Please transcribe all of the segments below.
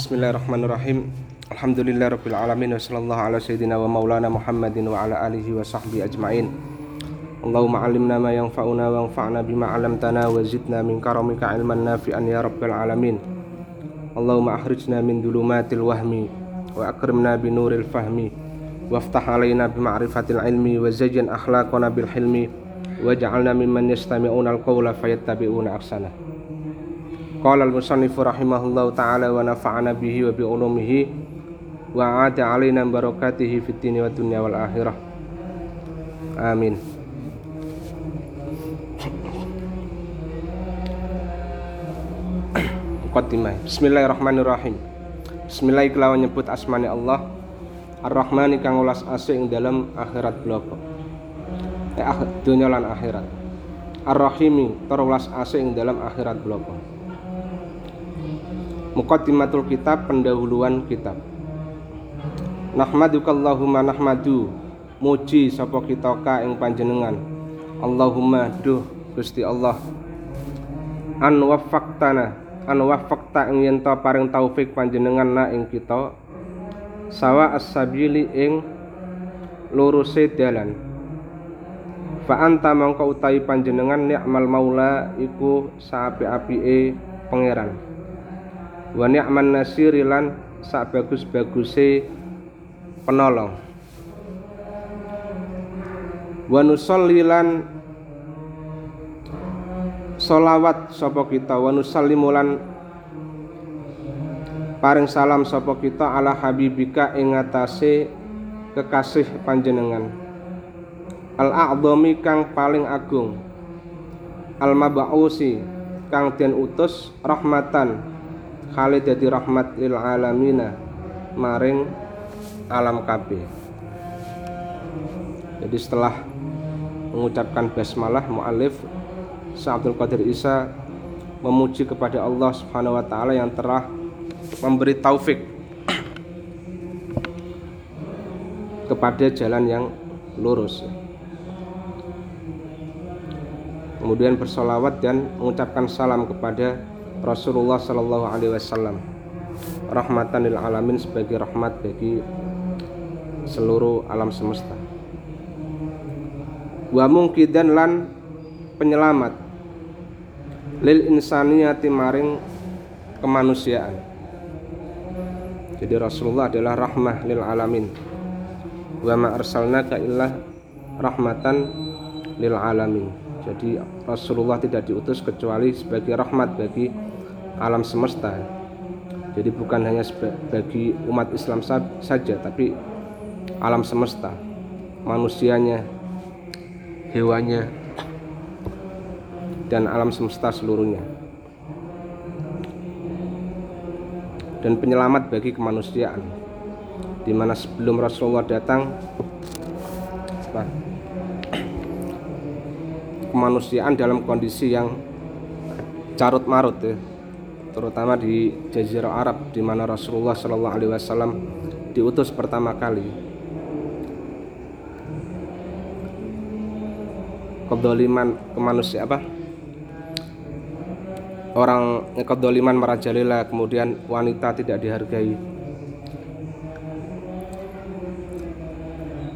بسم الله الرحمن الرحيم الحمد لله رب العالمين وصلى الله على سيدنا ومولانا محمد وعلى اله وصحبه اجمعين اللهم علمنا ما ينفعنا وانفعنا بما علمتنا وزدنا من كرمك علما نافعا يا رب العالمين اللهم اخرجنا من ظلمات الوهم واكرمنا بنور الفهم وافتح علينا بمعرفة العلم وزين أخلاقنا بالحلم واجعلنا ممن يستمعون القول فيتبعون أحسنه Qala al-musannifu rahimahullahu taala wa nafa'ana bihi wa bi ulumihi wa a'ada alaina barakatihi fid dini wa dunya wal akhirah. Amin. Muqaddimah. Bismillahirrahmanirrahim. Bismillah kelawan nyebut asmani Allah Ar-Rahmani kang ulas asih ing dalam akhirat bloko. Eh dunya lan akhirat. Ar-Rahimi terulas asih ing dalam akhirat bloko. Muqaddimatul kitab pendahuluan kitab. Nahmaduka Allahumma nahmadu. Muji sapa kita ka ing panjenengan. Allahumma duh Gusti Allah. An wafaktana an wafakta ing yen paring taufik panjenengan na ing kita. Sawa as-sabili ing luruse dalan. Fa anta mangko utahi panjenengan nikmal maula iku saapi-apike pangeran wa ni'man nasiri lan sak bagus-baguse penolong. Wa nusolli lan solawat sapa kita. Wa nusallimu paring salam sapa kita ala habibika ing atase kekasih panjenengan. Al a'dhami kang paling agung. Al mab'usi kang den utus rahmatan Khalid dadi rahmat lil alamina maring alam kabeh jadi setelah mengucapkan basmalah mu'alif Sa'abdul Qadir Isa memuji kepada Allah Subhanahu wa taala yang telah memberi taufik kepada jalan yang lurus. Kemudian bersolawat dan mengucapkan salam kepada Rasulullah Sallallahu Alaihi Wasallam. Rahmatan lil alamin sebagai rahmat bagi seluruh alam semesta. Wa mungkidan lan penyelamat lil insaniyati maring kemanusiaan. Jadi Rasulullah adalah rahmah lil alamin. Wa ma arsalnaka illa rahmatan lil alamin. Jadi Rasulullah tidak diutus kecuali sebagai rahmat bagi alam semesta. Jadi bukan hanya bagi umat Islam saja tapi alam semesta. Manusianya hewannya dan alam semesta seluruhnya. Dan penyelamat bagi kemanusiaan. Di mana sebelum Rasulullah datang kemanusiaan dalam kondisi yang carut marut ya terutama di Jazirah Arab di mana Rasulullah Shallallahu Alaihi Wasallam diutus pertama kali. Kedoliman kemanusiaan apa? Orang kedoliman merajalela kemudian wanita tidak dihargai.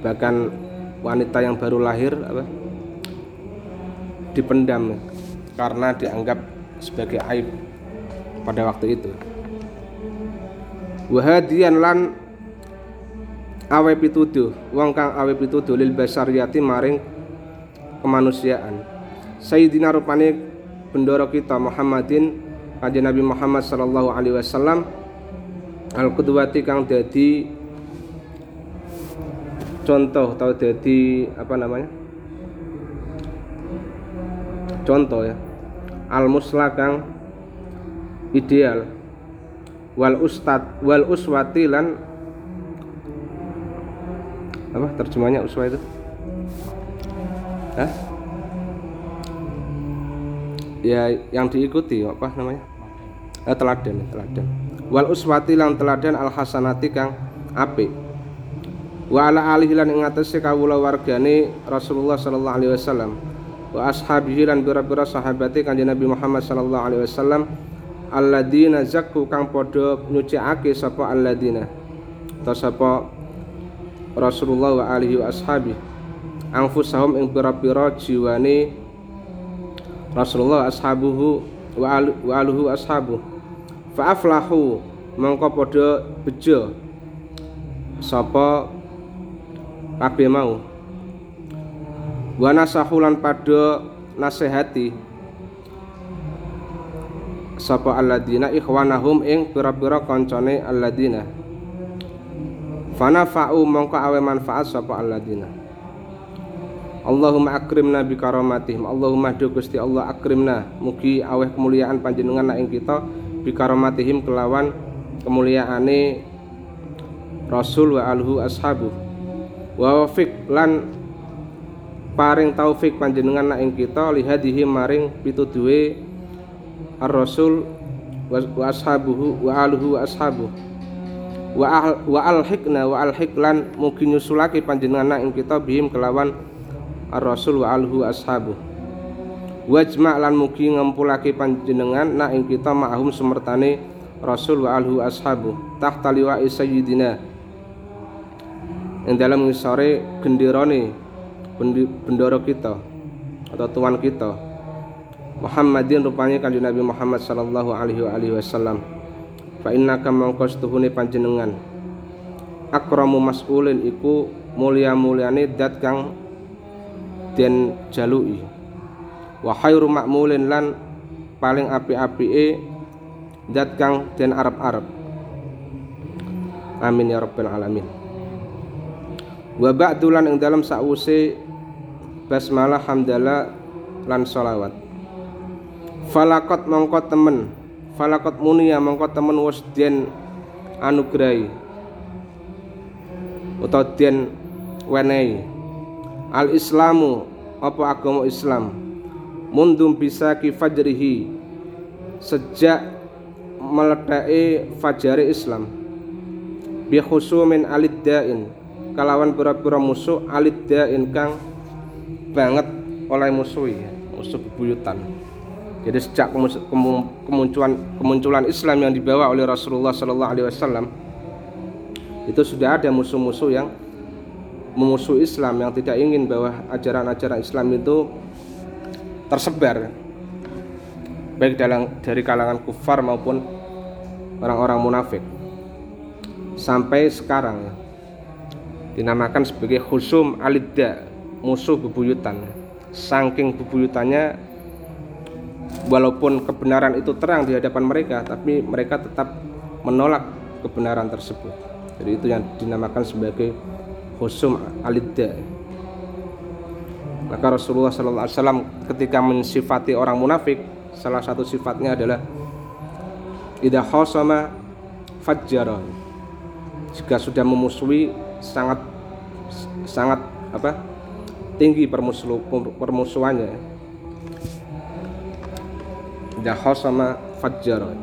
Bahkan wanita yang baru lahir apa? Dipendam karena dianggap sebagai aib pada waktu itu. Wahadian lan awe pituduh wong kang awe pituduh lil basariyati maring kemanusiaan. Sayyidina rupane bendoro kita Muhammadin kanjeng Nabi Muhammad sallallahu alaihi wasallam al qudwati kang dadi contoh atau dadi apa namanya? Contoh ya. Al musla kang ideal. Wal ustad wal uswati lan apa terjemahnya uswa itu? Hah? ya yang diikuti apa namanya? Eh, teladan teladan. Wal uswati lan teladan al hasanati kang apik. Wa ala alihi lan ing atase kawula wargane Rasulullah sallallahu alaihi wasallam. Wa ashabihi lan bira-bira sahabate kanjeng Nabi Muhammad sallallahu alaihi wasallam alladzina zakku kang padha nyucikake sapa alladzina atau sapa Rasulullah wa alihi wa ashabi? Anfusahum ing pira-pira jiwane Rasulullah ashabuhu wa al wa aluhu ashabu fa aflahu mongko padha bejo sapa kabeh mau. Wa nasahulan padha nasihati sapa alladzina ikhwanahum ing pira-pira kancane alladzina fanafa'u mongko awe manfaat sapa alladzina Allahumma akrimna bi karamatihim Allahumma do Gusti Allah akrimna. Mugi aweh kemuliaan panjenengan ing kita bi karamatihim kelawan kemuliaane Rasul wa alhu ashabu. Wa wafiq lan paring taufik panjenengan ing kita lihadihi maring pituduhe ar-rasul wa ashabuhu wa aluhu wa ashabuh. Wa al, wa alhikna wa alhiklan mugi nyusulake panjenengan ing kita bihim kelawan ar-rasul wa alhu ashabu wajma lan mugi ngumpulake panjenengan nak ing kita ma'hum semertane rasul wa alhu ashabu tahta liwa'i sayyidina. Ing dalam ngisore genderane bendoro kita atau tuan kita Muhammadin rupanya kanjeng Nabi Muhammad sallallahu alaihi wasallam. Fa innaka mangko panjenengan. Akramu mas'ulin iku mulia-muliane dat kang den jalui. Wa khairu ma'mulin lan paling api-apike zat kang den arep-arep. Amin ya rabbal alamin. Wa ba'dulan ing dalam sause basmalah hamdalah lan sholawat falakot mongko temen. Falakot munia mongko temen wis den anugrahi utawa den wenehi. Al islamu apa agama Islam? Mundum bisa ki fajrihi. Sejak meledai fajari Islam. Bi khusumin aliddain kalawan pura-pura musuh aliddain kang banget oleh musuh ya. Musuh bebuyutan jadi sejak kemunculan kemunculan Islam yang dibawa oleh Rasulullah Sallallahu Alaihi Wasallam itu sudah ada musuh-musuh yang memusuhi Islam yang tidak ingin bahwa ajaran-ajaran Islam itu tersebar baik dalam dari kalangan kufar maupun orang-orang munafik. Sampai sekarang dinamakan sebagai khusum alidda musuh bebuyutan. Saking bebuyutannya walaupun kebenaran itu terang di hadapan mereka tapi mereka tetap menolak kebenaran tersebut. Jadi itu yang dinamakan sebagai husum alidda. Maka Rasulullah Wasallam ketika mensifati orang munafik salah satu sifatnya adalah idha khosama fajjara. Jika sudah memusuhi sangat sangat apa tinggi permusuh, permusuhannya idha khosama fajjara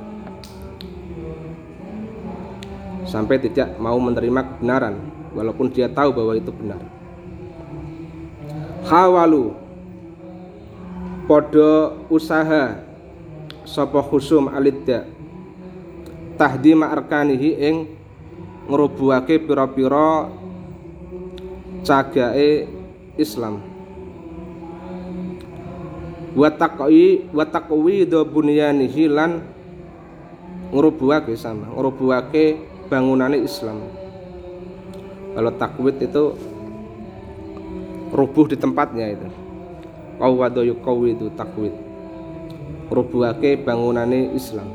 sampai tidak mau menerima kebenaran walaupun dia tahu bahwa itu benar. Hawalu. Podo usaha sapa khusum alidda. Tahdi ma'arkanihi ing ngrubuhake pira-pira cagake Islam wa taqwi wa taqwi do bunyanihi lan ngrubuhake sama ngrubuhake bangunane Islam. Kalau takwid itu rubuh di tempatnya itu. Qawwadu itu takwid. Rubuhake bangunane Islam.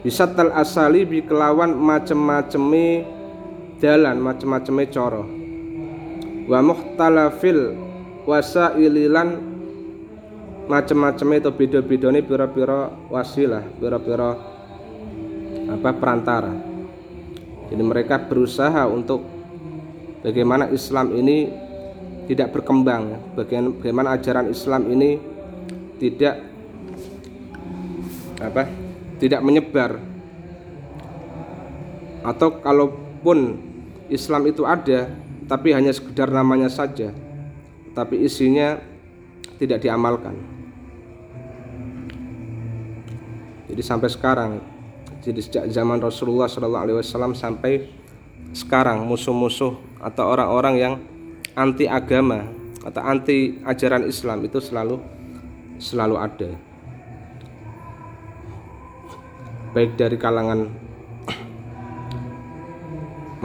Bisa tal asali bi kelawan macem-maceme jalan macem-maceme cara. Wa muhtalafil wasaililan macem-maceme itu beda-bedane pira-pira wasilah pira-pira apa perantara. Jadi mereka berusaha untuk bagaimana Islam ini tidak berkembang bagaimana ajaran Islam ini tidak apa tidak menyebar. Atau kalaupun Islam itu ada tapi hanya sekedar namanya saja tapi isinya tidak diamalkan jadi sampai sekarang jadi sejak zaman Rasulullah Wasallam sampai sekarang musuh-musuh atau orang-orang yang anti agama atau anti ajaran Islam itu selalu selalu ada. Baik dari kalangan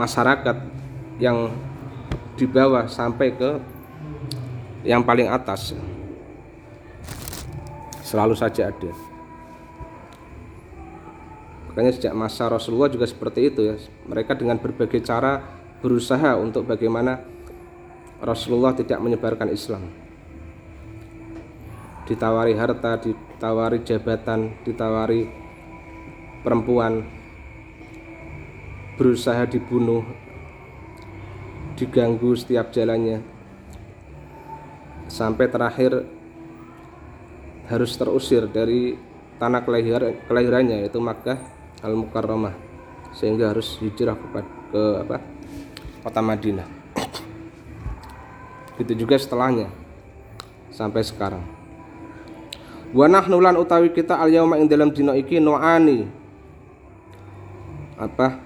masyarakat yang di bawah sampai ke yang paling atas selalu saja ada makanya sejak masa Rasulullah juga seperti itu ya. Mereka dengan berbagai cara berusaha untuk bagaimana Rasulullah tidak menyebarkan Islam. Ditawari harta ditawari jabatan ditawari perempuan berusaha dibunuh diganggu setiap jalannya. Sampai terakhir harus terusir dari tanah kelahir, kelahirannya yaitu Makkah Al Mukarramah sehingga harus hijrah ke, ke apa? Kota Madinah. Itu juga setelahnya. Sampai sekarang. Wa nahnu lan utawi kita al yauma ing dalam dina iki nuani. Apa?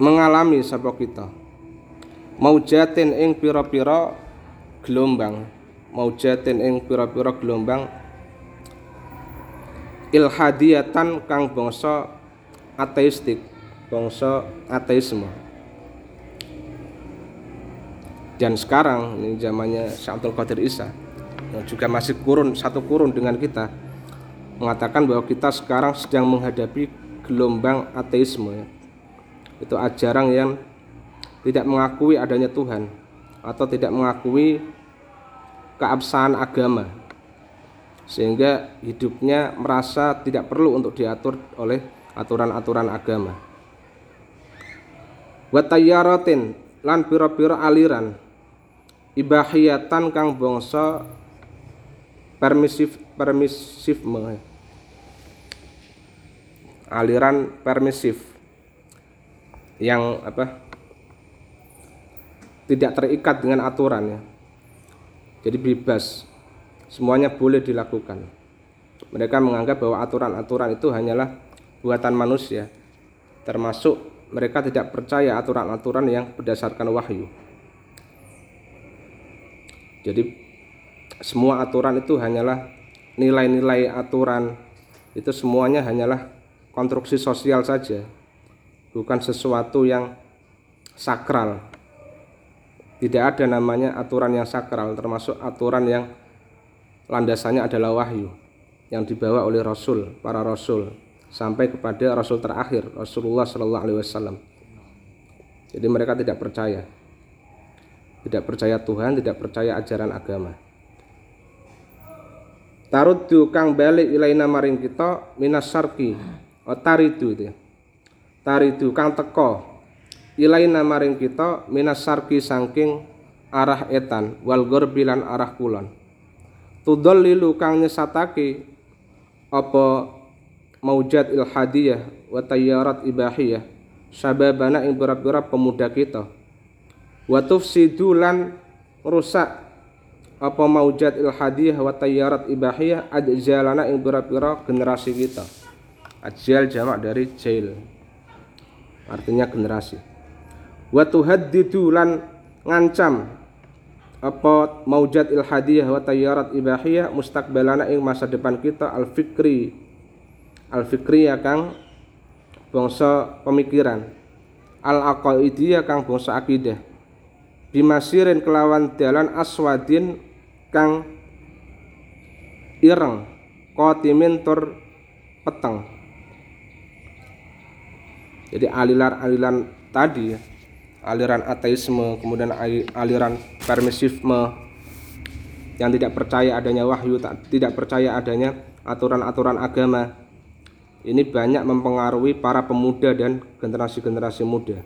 Mengalami sapa kita? Maujatin ing pira-pira gelombang. Maujatin ing pira-pira gelombang ilhadiatan kang bangsa ateistik bangsa ateisme. Dan sekarang ini zamannya Syaikhul Qadir Isa yang juga masih kurun satu kurun dengan kita mengatakan bahwa kita sekarang sedang menghadapi gelombang ateisme itu ajaran yang tidak mengakui adanya Tuhan atau tidak mengakui keabsahan agama sehingga hidupnya merasa tidak perlu untuk diatur oleh aturan-aturan agama. Watayaratin lan pira-pira aliran ibahiyatan kang bangsa permisif permisifme. Aliran permisif yang apa? Tidak terikat dengan aturan ya. Jadi bebas semuanya boleh dilakukan. Mereka menganggap bahwa aturan-aturan itu hanyalah buatan manusia, termasuk mereka tidak percaya aturan-aturan yang berdasarkan wahyu. Jadi semua aturan itu hanyalah nilai-nilai aturan itu semuanya hanyalah konstruksi sosial saja, bukan sesuatu yang sakral. Tidak ada namanya aturan yang sakral, termasuk aturan yang landasannya adalah wahyu yang dibawa oleh Rasul, para Rasul sampai kepada Rasul terakhir Rasulullah Shallallahu Alaihi Wasallam. Jadi mereka tidak percaya, tidak percaya Tuhan, tidak percaya ajaran agama. Taruddu kang balik ilaina maring kita minas sarki, oh, taridu itu. Ya. Taridu kang teko ilaina maring kita minas sarki saking arah etan wal bilan arah kulon tudallilu kang nyesatake apa maujat ilhadiyah wa tayyarat ibahiyah sababana ing pira-pira pemuda kita. Wa tufsidu lan rusak apa maujat ilhadiyah wa tayyarat ibahiyah ajjalana ing pira-pira generasi kita. Ajal jamak dari jail. Artinya generasi. Wa tuhaddidu lan ngancam apa maujat ilhadiyah wa tayyarat ibahiyah mustaqbalana ing masa depan kita al fikri al fikri ya kang bangsa pemikiran. Al aqaidiyah kang bangsa akidah. Bimasirin kelawan dalan aswadin kang ireng qatimin tur peteng. Jadi aliran-aliran tadi ya aliran ateisme, kemudian aliran permisifme yang tidak percaya adanya wahyu, tidak percaya adanya aturan-aturan agama. Ini banyak mempengaruhi para pemuda dan generasi-generasi muda.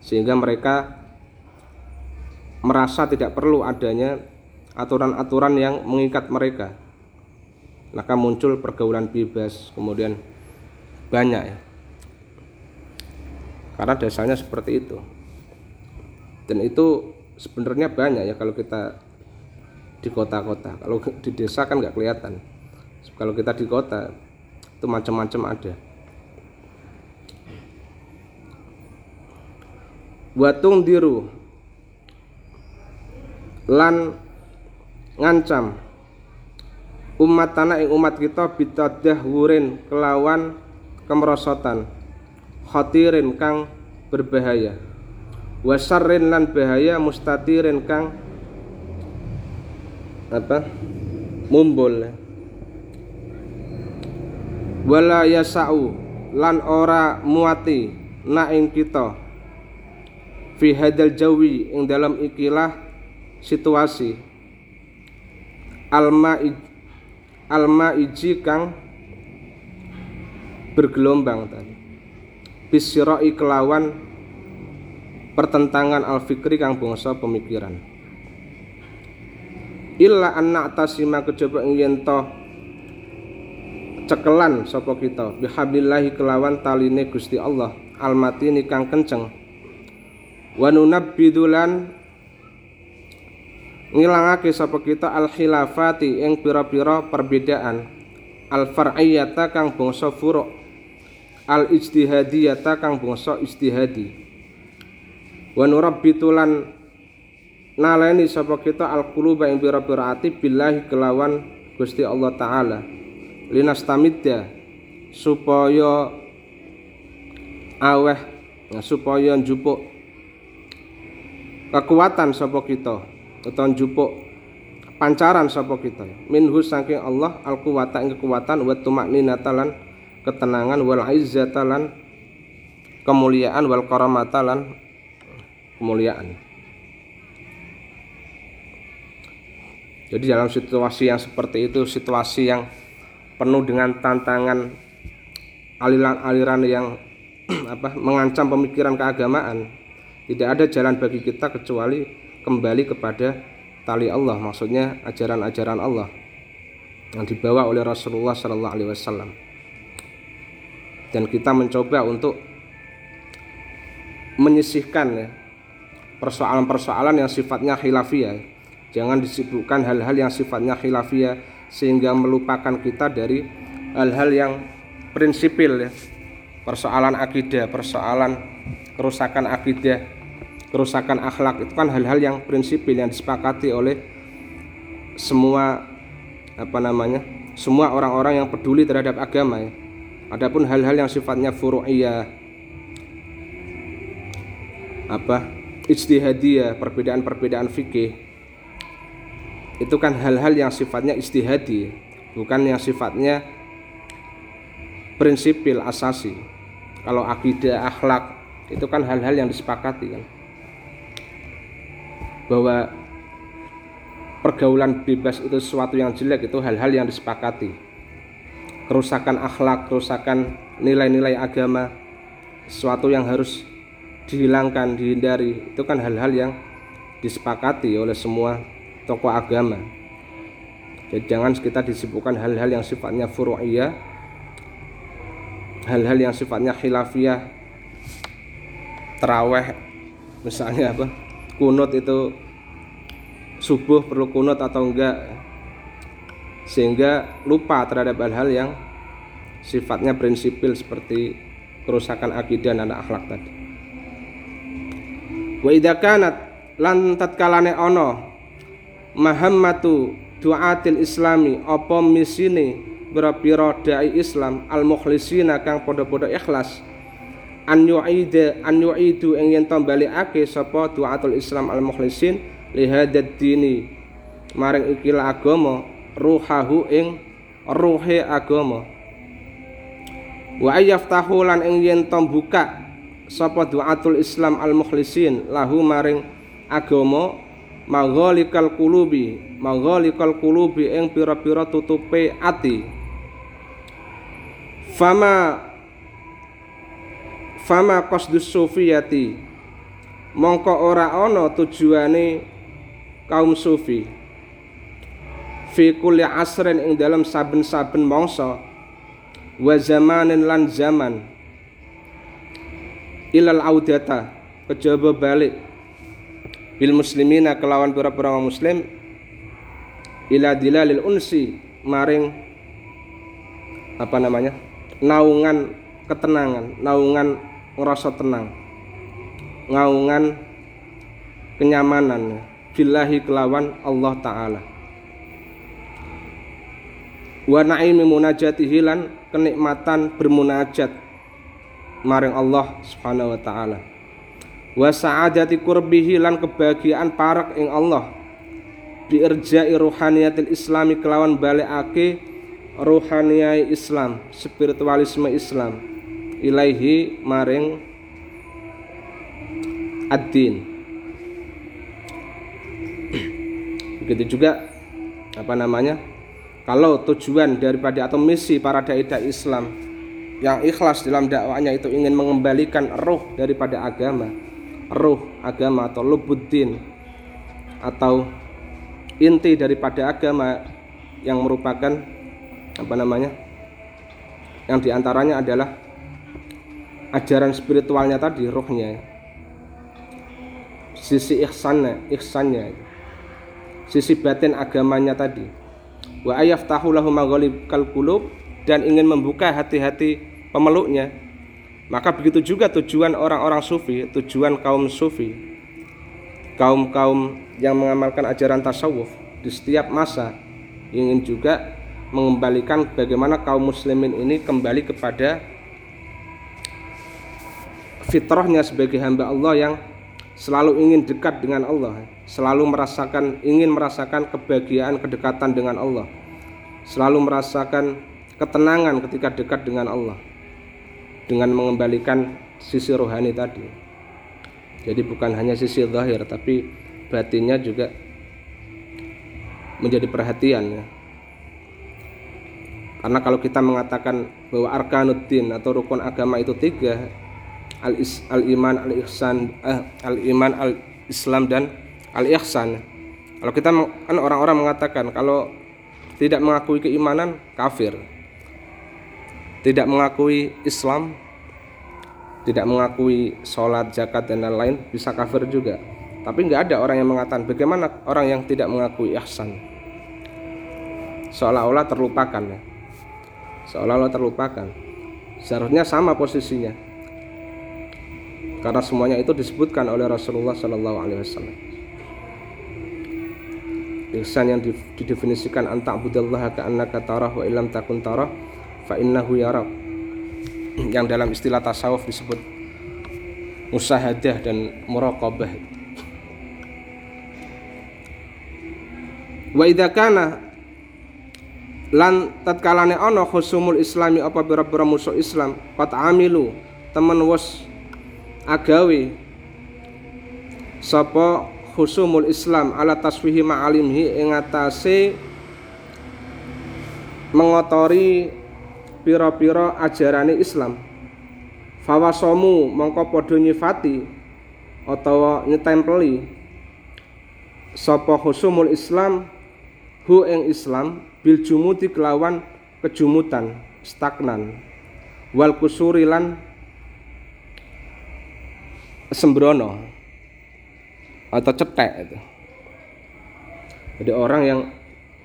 Sehingga mereka merasa tidak perlu adanya aturan-aturan yang mengikat mereka. Maka muncul pergaulan bebas, kemudian banyak ya karena dasarnya seperti itu. Dan itu sebenarnya banyak ya kalau kita di kota-kota. Kalau di desa kan nggak kelihatan. Kalau kita di kota itu macam-macam ada. Watung diru. Lan ngancam. Umat tanah ing umat kita bitadah wurin kelawan kemerosotan khatirin kang berbahaya. Wasarrin lan bahaya mustatirin kang apa? Mumbul. Wala yasau lan ora muati na ing kita fi hadal jawi ing dalam ikilah situasi. Alma alma iji kang bergelombang tadi bisiroi kelawan pertentangan al fikri kang bangsa pemikiran. Illa anak tasima kejaba ing cekelan sapa kita. Bihablillahi kelawan taline Gusti Allah almatini kang kenceng. Wa nunabbidulan ngilangake sapa kita al khilafati ing pira-pira perbedaan. Al far'iyata kang bangsa furu' al ijtihadiyata kang bangsa ijtihadi. Wa nurabbitulan naleni sapa kita al quluba ing pira-pira ati billahi kelawan Gusti Allah taala. Linastamidda supaya aweh supaya njupuk kekuatan sapa kita utawa njupuk pancaran sapa kita. Minhu saking Allah al quwata ing kekuatan wa tumakninata lan ketenangan wal izzata lan kemuliaan wal karamata lan kemuliaan. Jadi dalam situasi yang seperti itu situasi yang penuh dengan tantangan aliran-aliran yang apa mengancam pemikiran keagamaan tidak ada jalan bagi kita kecuali kembali kepada tali Allah maksudnya ajaran-ajaran Allah yang dibawa oleh Rasulullah Shallallahu Alaihi Wasallam dan kita mencoba untuk menyisihkan ya, persoalan-persoalan yang sifatnya khilafiyah jangan disibukkan hal-hal yang sifatnya khilafiyah sehingga melupakan kita dari hal-hal yang prinsipil ya persoalan akidah persoalan kerusakan akidah kerusakan akhlak itu kan hal-hal yang prinsipil yang disepakati oleh semua apa namanya semua orang-orang yang peduli terhadap agama ya. Adapun hal-hal yang sifatnya furu'iyah apa ijtihadiyah perbedaan-perbedaan fikih itu kan hal-hal yang sifatnya istihadi bukan yang sifatnya prinsipil asasi. Kalau akidah akhlak itu kan hal-hal yang disepakati kan. Bahwa pergaulan bebas itu sesuatu yang jelek itu hal-hal yang disepakati kerusakan akhlak kerusakan nilai-nilai agama sesuatu yang harus dihilangkan dihindari. Itu kan hal-hal yang disepakati oleh semua tokoh agama. Jadi jangan kita disibukkan hal-hal yang sifatnya furu'iyah hal-hal yang sifatnya khilafiyah teraweh misalnya apa? Kunut itu subuh perlu kunut atau enggak sehingga lupa terhadap hal-hal yang sifatnya prinsipil seperti kerusakan akidah dan akhlak tadi. Wa idza kanat lan tatkalane ono mahammatu duatil islami apa misine bira-bira dai Islam al mukhlisina kang padha-padha ikhlas an yu'ida an yu'idu ing yen balikake sapa duatul Islam al mukhlisin li hadad dini maring ikilah agama ruhahu ing ruhe agama. Wa ayyaftahu lan ing yen buka sapa duatul Islam al mukhlisin lahu maring agama maghalikal kulubi maghalikal kulubi ing pira-pira tutupe ati. Fama fama qasdus sufiyati. Mongko ora ana tujuane kaum sufi fi kulli asrin ing dalam saben-saben mangsa wa zamanin lan zaman. Ilal audata kejaba balik. Bil muslimina kelawan pira-pira muslim. Ila dilalil unsi maring apa namanya naungan ketenangan naungan ngerasa tenang. Naungan kenyamanan. Billahi kelawan Allah taala wa naimi munajatihi lan kenikmatan bermunajat maring Allah Subhanahu wa taala. Wa sa'adati qurbihi lan kebahagiaan parak ing Allah. Bi irja'i ruhaniyatil islami kelawan balikake ruhaniyai Islam spiritualisme Islam. Ilaihi maring ad-din. Begitu juga apa namanya kalau tujuan daripada atau misi para dai-dai Islam yang ikhlas dalam dakwahnya itu ingin mengembalikan roh daripada agama, roh agama atau lubuddin atau inti daripada agama yang merupakan apa namanya? yang di antaranya adalah ajaran spiritualnya tadi, rohnya, sisi ihsannya, ihsannya, sisi batin agamanya tadi wa ayaftahu lahu maghalibal qulub dan ingin membuka hati-hati pemeluknya. Maka begitu juga tujuan orang-orang sufi tujuan kaum sufi. Kaum-kaum yang mengamalkan ajaran tasawuf di setiap masa ingin juga mengembalikan bagaimana kaum muslimin ini kembali kepada fitrahnya sebagai hamba Allah yang selalu ingin dekat dengan Allah, selalu merasakan ingin merasakan kebahagiaan kedekatan dengan Allah, selalu merasakan ketenangan ketika dekat dengan Allah dengan mengembalikan sisi rohani tadi. Jadi bukan hanya sisi zahir tapi batinnya juga menjadi perhatian ya. Karena kalau kita mengatakan bahwa arkanuddin atau rukun agama itu tiga, al, -is, al iman al ihsan eh, al iman al Islam dan al ihsan kalau kita kan orang-orang mengatakan kalau tidak mengakui keimanan kafir. Tidak mengakui Islam tidak mengakui sholat zakat dan lain-lain bisa kafir juga. Tapi nggak ada orang yang mengatakan bagaimana orang yang tidak mengakui ihsan? Seolah-olah terlupakan. Ya seolah-olah terlupakan. Seharusnya sama posisinya karena semuanya itu disebutkan oleh Rasulullah Shallallahu Alaihi Wasallam. Ihsan yang didefinisikan antak budallah ka'annaka tarah wa ilam takun tarah fa innahu yarak yang dalam istilah tasawuf disebut musahadah dan muraqabah wa idza kana lan tatkalane ana khusumul islami apa bira-bira musuh Islam pat amilu temen wis agawe sapa khusumul Islam ala taswihi ma'alimhi ing atase mengotori pira-pira ajarane Islam. Fawasomu mongko padha nyifati utawa nyetempeli. Sapa khusumul Islam hu ing Islam bil jumuti kelawan kejumutan stagnan. Wal kusurilan sembrono atau cetek itu. Jadi orang yang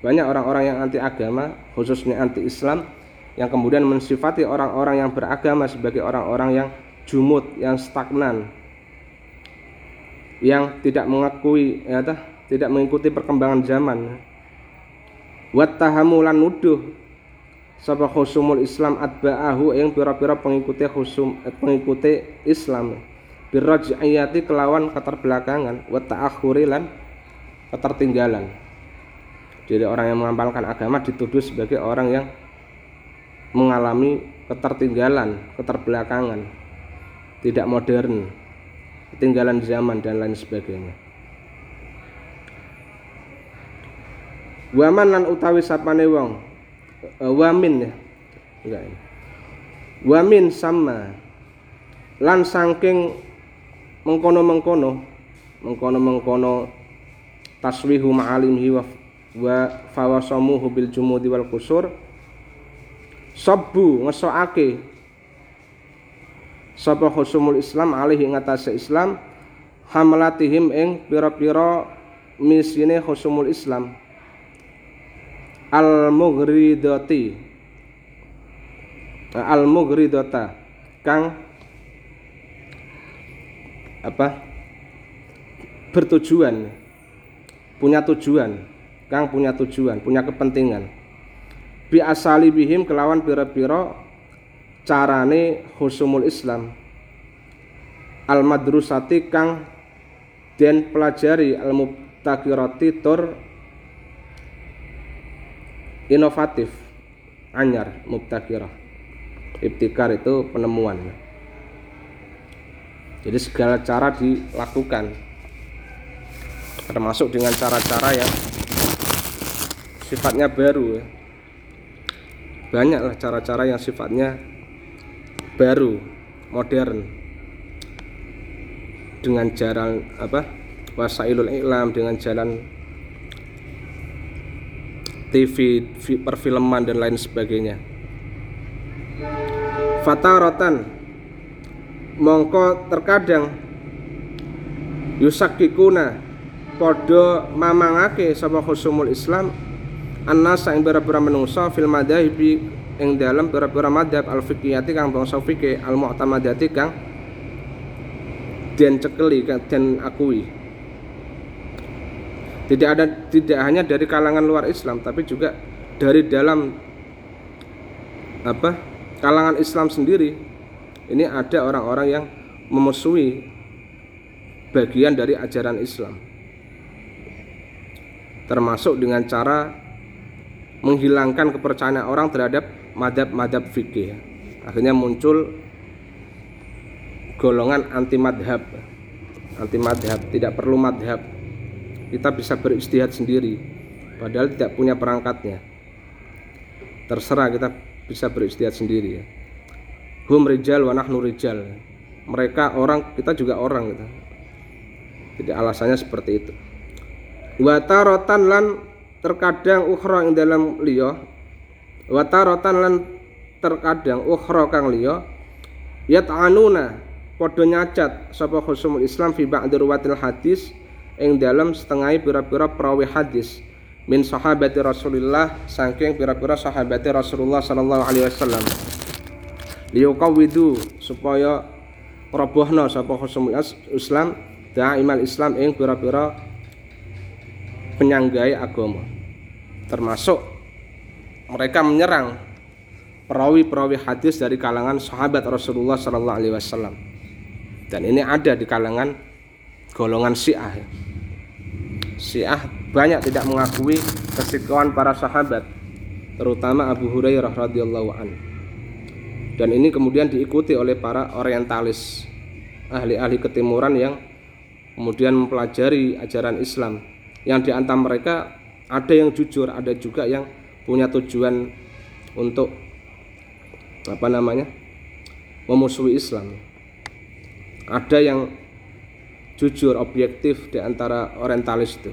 banyak orang-orang yang anti agama, khususnya anti Islam, yang kemudian mensifati orang-orang yang beragama sebagai orang-orang yang jumut, yang stagnan, yang tidak mengakui, ya, tidak mengikuti perkembangan zaman. Wattahamulan nuduh sapa khusumul Islam atba'ahu yang pira-pira pengikuti khusum eh, pengikuti Islam birraj'iyati kelawan keterbelakangan wa ta'akhuri lan ketertinggalan jadi orang yang mengamalkan agama dituduh sebagai orang yang mengalami ketertinggalan, keterbelakangan, tidak modern, ketinggalan zaman dan lain sebagainya. Waman lan utawi sapane wong e, wamin ya. Enggak. Wamin sama lan saking mengkono-mengkono. Mengkono-mengkono taswihu ma'alimhi wa, wa fawasamuhu bil jumudi wal kusur. Sabbu ngesoake sapa khusumul Islam alihi ngatasé Islam hamlatihim ing pira-pira misine khusumul Islam. Al mughridati al mughridata kang apa? Bertujuan. Punya tujuan. Kang punya tujuan punya kepentingan. Bi asali bihim kelawan pira-pira carane husumul Islam. Al madrusati kang den pelajari al mubtakirati tur inovatif. Anyar mubtakirah ibtikar itu penemuan jadi segala cara dilakukan termasuk dengan cara-cara yang sifatnya baru ya. banyaklah cara-cara yang sifatnya baru modern dengan jalan apa wasailul iklam dengan jalan TV, perfilman dan lain sebagainya. Fataratan mongko terkadang yusakikuna podo mamangake sapa khusumul Islam annas ing pira-pira menungso fil madhahibi ing dalam pira-pira madhab al kang bangsa fikih al mu'tamadati kang den cekeli den akui. Tidak ada tidak hanya dari kalangan luar Islam tapi juga dari dalam apa kalangan Islam sendiri ini ada orang-orang yang memusuhi bagian dari ajaran Islam. Termasuk dengan cara menghilangkan kepercayaan orang terhadap madhab-madhab fikih. Akhirnya muncul golongan anti madhab anti madhab tidak perlu madhab. Kita bisa beristihad sendiri padahal tidak punya perangkatnya. Terserah kita bisa beristihad sendiri ya hum rijal wa nahnu rijal. Mereka orang kita juga orang gitu. Jadi alasannya seperti itu. Watarotan lan terkadang ukhra yang dalam liya. Watarotan lan terkadang ukhra kang liya. Yat'anuna padha nyacat sapa khusumul Islam fi ba'd ruwatil hadis ing dalam setengah pira-pira perawi hadis. Min sahabati Rasulillah saking pira-pira sahabati Rasulullah sallallahu alaihi wasallam liyuqawwidu supaya robohna sapa khusumul Islam imal Islam ing pira-pira penyanggai agama. Termasuk mereka menyerang perawi-perawi hadis dari kalangan sahabat Rasulullah Sallallahu Alaihi Wasallam. Dan ini ada di kalangan golongan Syiah. Syiah banyak tidak mengakui kesikuan para sahabat terutama Abu Hurairah radhiyallahu anhu dan ini kemudian diikuti oleh para orientalis ahli-ahli ketimuran yang kemudian mempelajari ajaran Islam. Yang di antara mereka ada yang jujur ada juga yang punya tujuan untuk apa namanya memusuhi Islam. Ada yang jujur objektif di antara orientalis itu.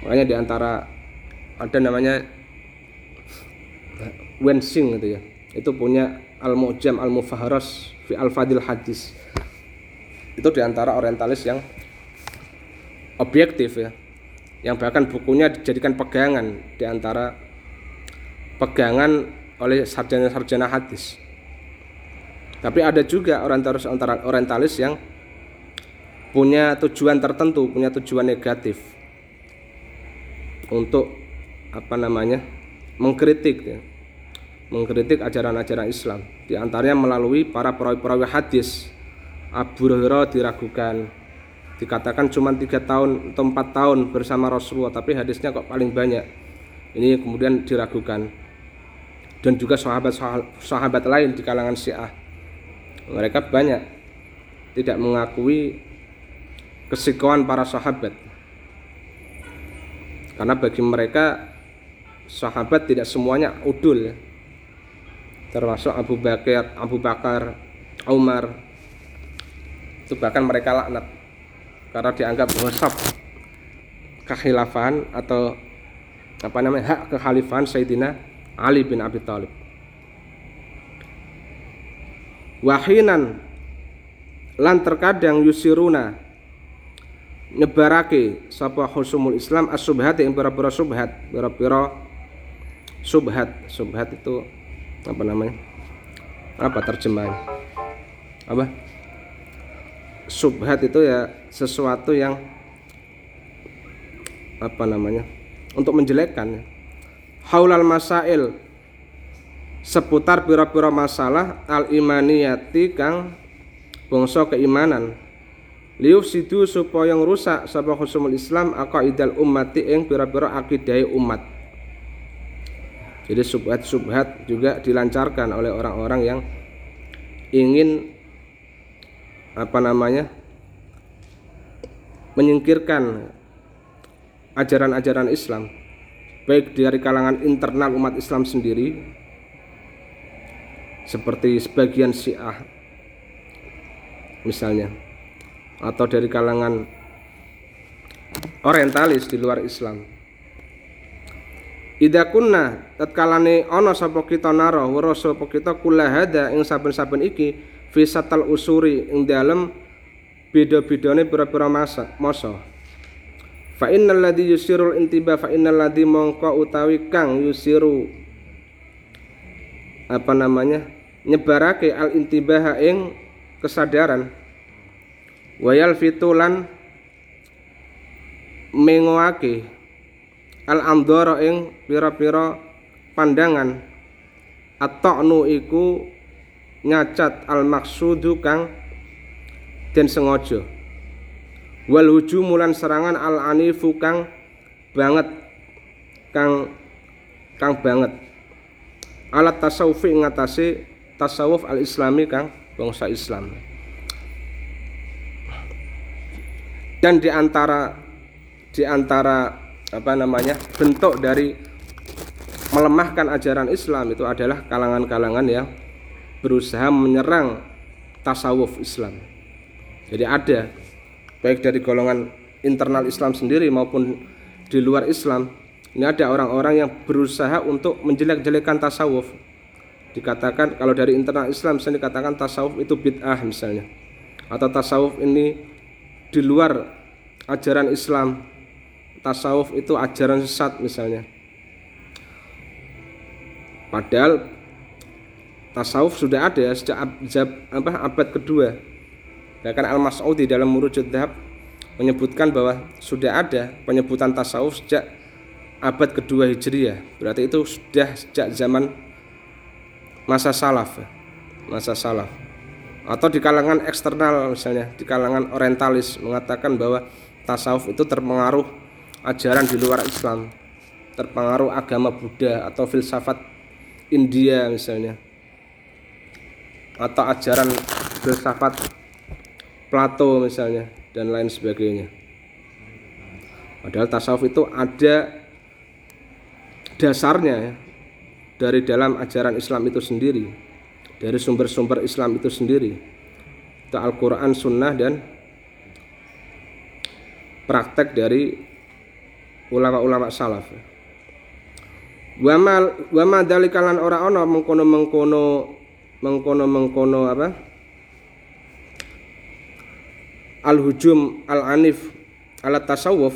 Makanya di antara ada namanya Wensing gitu ya itu punya Al-Mu'jam Al-Mufaharas fi Al-Fadil Hadis. Itu di antara orientalis yang objektif ya. Yang bahkan bukunya dijadikan pegangan di antara pegangan oleh sarjana-sarjana hadis. Tapi ada juga orientalis orientalis yang punya tujuan tertentu punya tujuan negatif. Untuk apa namanya? Mengkritik ya mengkritik ajaran-ajaran Islam. Di antaranya melalui para perawi-perawi hadis. Abu Hurairah diragukan. Dikatakan cuma tiga tahun atau empat tahun bersama Rasulullah tapi hadisnya kok paling banyak. Ini kemudian diragukan. Dan juga sahabat sahabat lain di kalangan Syiah. Mereka banyak tidak mengakui kesikoan para sahabat. Karena bagi mereka sahabat tidak semuanya udul termasuk Abu Bakar, Abu Bakar, Umar itu bahkan mereka laknat karena dianggap wasap kekhilafahan atau apa namanya hak kekhalifahan Sayyidina Ali bin Abi Thalib. Wahinan lan terkadang yusiruna nyebarake sapa khusumul Islam as-subhat yang pira-pira subhat, pira-pira subhat. Subhat itu apa namanya? Apa terjemahan? Apa? Subhat itu ya sesuatu yang apa namanya? Untuk menjelekkan. Haulal masail. Seputar pira-pira masalah al imaniyati kang bangsa keimanan. Liuf sidu supaya rusak sapa khusumul Islam aqaidal ummati ing pira-pira akidah umat jadi subhat-subhat juga dilancarkan oleh orang-orang yang ingin apa namanya menyingkirkan ajaran-ajaran Islam. Baik dari kalangan internal umat Islam sendiri seperti sebagian Syiah misalnya atau dari kalangan orientalis di luar Islam Ida kunna tatkalane ana sapa kita naro weruh sapa kita kulahada ing saben-saben iki fisatal usuri ing dalem beda-bedane pira-pira masa masa. Fa innal ladzi yusirul intiba fa innal ladzi mongko utawi kang yusiru apa namanya nyebarake al intibaha ing kesadaran. Wayal fitulan mengoake al amdara ing pira-pira pandangan. Atau iku nyacat al maksudu kang den sengaja. Wal hujumulan serangan al anifu kang banget kang kang banget. Alat tasawufi ngatasi tasawuf al-islami kang bangsa Islam. Dan di antara di antara apa namanya bentuk dari melemahkan ajaran Islam itu adalah kalangan-kalangan yang berusaha menyerang tasawuf Islam. Jadi ada baik dari golongan internal Islam sendiri maupun di luar Islam ini ada orang-orang yang berusaha untuk menjelek-jelekan tasawuf. Dikatakan kalau dari internal Islam misalnya dikatakan tasawuf itu bid'ah misalnya atau tasawuf ini di luar ajaran Islam tasawuf itu ajaran sesat misalnya. Padahal tasawuf sudah ada ya sejak abad, apa, abad kedua. Bahkan Al Mas'ud di dalam Murujud Dhab menyebutkan bahwa sudah ada penyebutan tasawuf sejak abad kedua Hijriah. Berarti itu sudah sejak zaman masa salaf masa salaf. Atau di kalangan eksternal misalnya di kalangan orientalis mengatakan bahwa tasawuf itu terpengaruh ajaran di luar Islam terpengaruh agama Buddha atau filsafat India misalnya atau ajaran filsafat Plato misalnya dan lain sebagainya. Padahal tasawuf itu ada dasarnya ya dari dalam ajaran Islam itu sendiri dari sumber-sumber Islam itu sendiri Al-Quran, Sunnah dan praktek dari ulama-ulama salaf. Wama wama dalikalan ora ono mengkono mengkono mengkono mengkono apa? Al hujum al anif alat tasawuf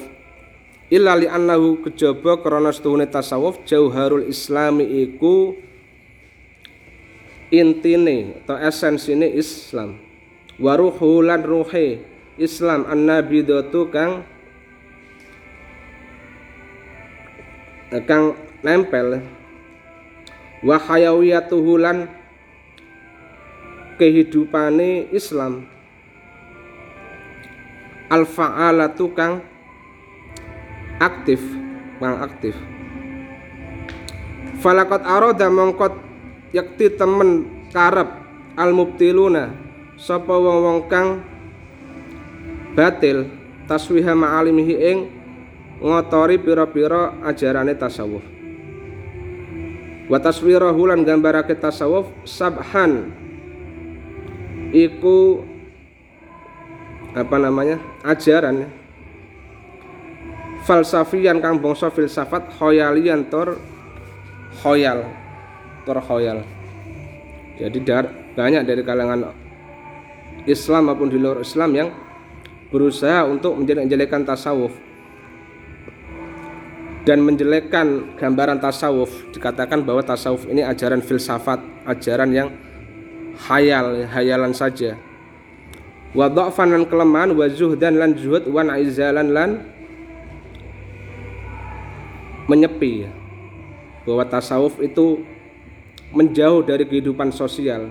illa li annahu kejaba krana setuhune tasawuf jauharul islami iku intine atau esensine Islam. Waruhu lan ruhe Islam annabidatu kang kang nempel. Wa hayawiyatuhu lan kehidupane Islam. Al fa'alatu kang aktif kang aktif. Falakot aroda mongkot yakti temen karep al mubtiluna sapa wong-wong kang batil taswiha ma'alimihi ing ngotori pira-pira ajarane tasawuf. Wa taswirahu lan gambarake tasawuf sabhan. Iku apa namanya? Ajaran. Falsafian kang bangsa filsafat khoyalian tur khoyal tur khoyal. Jadi dar, banyak dari kalangan Islam maupun di luar Islam yang berusaha untuk menjelek-jelekan tasawuf dan menjelekkan gambaran tasawuf dikatakan bahwa tasawuf ini ajaran filsafat ajaran yang hayal hayalan saja. Wa dha'fan kelemahan wa zuhdan lan zuhud wa izalan lan menyepi. Bahwa tasawuf itu menjauh dari kehidupan sosial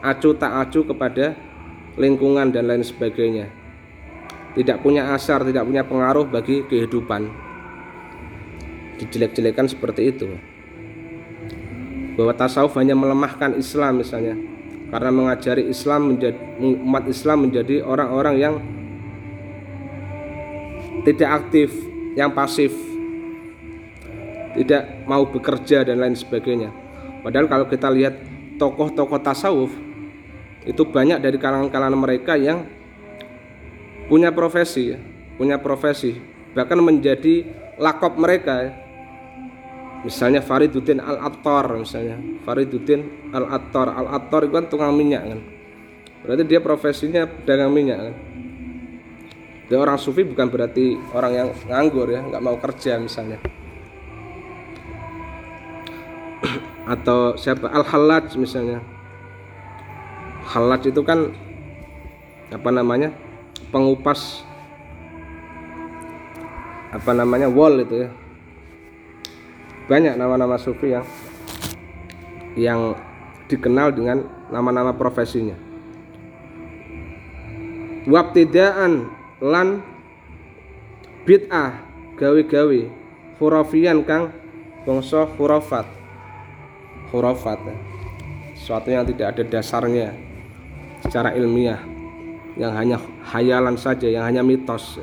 acu tak acu kepada lingkungan dan lain sebagainya. Tidak punya asar tidak punya pengaruh bagi kehidupan dijelek-jelekan seperti itu. Bahwa tasawuf hanya melemahkan Islam misalnya. Karena mengajari Islam menjadi umat Islam menjadi orang-orang yang tidak aktif, yang pasif, tidak mau bekerja dan lain sebagainya. Padahal kalau kita lihat tokoh-tokoh tasawuf itu banyak dari kalangan-kalangan mereka yang punya profesi, punya profesi, bahkan menjadi lakop mereka misalnya Fariduddin Al-Attar misalnya. Fariduddin Al-Attar. Al-Attar itu kan tukang minyak kan? Berarti dia profesinya pedagang minyak kan? Dia orang sufi bukan berarti orang yang nganggur ya. Nggak mau kerja misalnya. Atau siapa? Al-Hallaj misalnya. Hallaj itu kan apa namanya? Pengupas apa namanya? Wall itu ya banyak nama-nama sufi yang yang dikenal dengan nama-nama profesinya. Wabtidaan lan bid'ah gawe-gawe hurafian kang bangsa hurafat. Hurafat sesuatu yang tidak ada dasarnya secara ilmiah. Yang hanya hayalan saja yang hanya mitos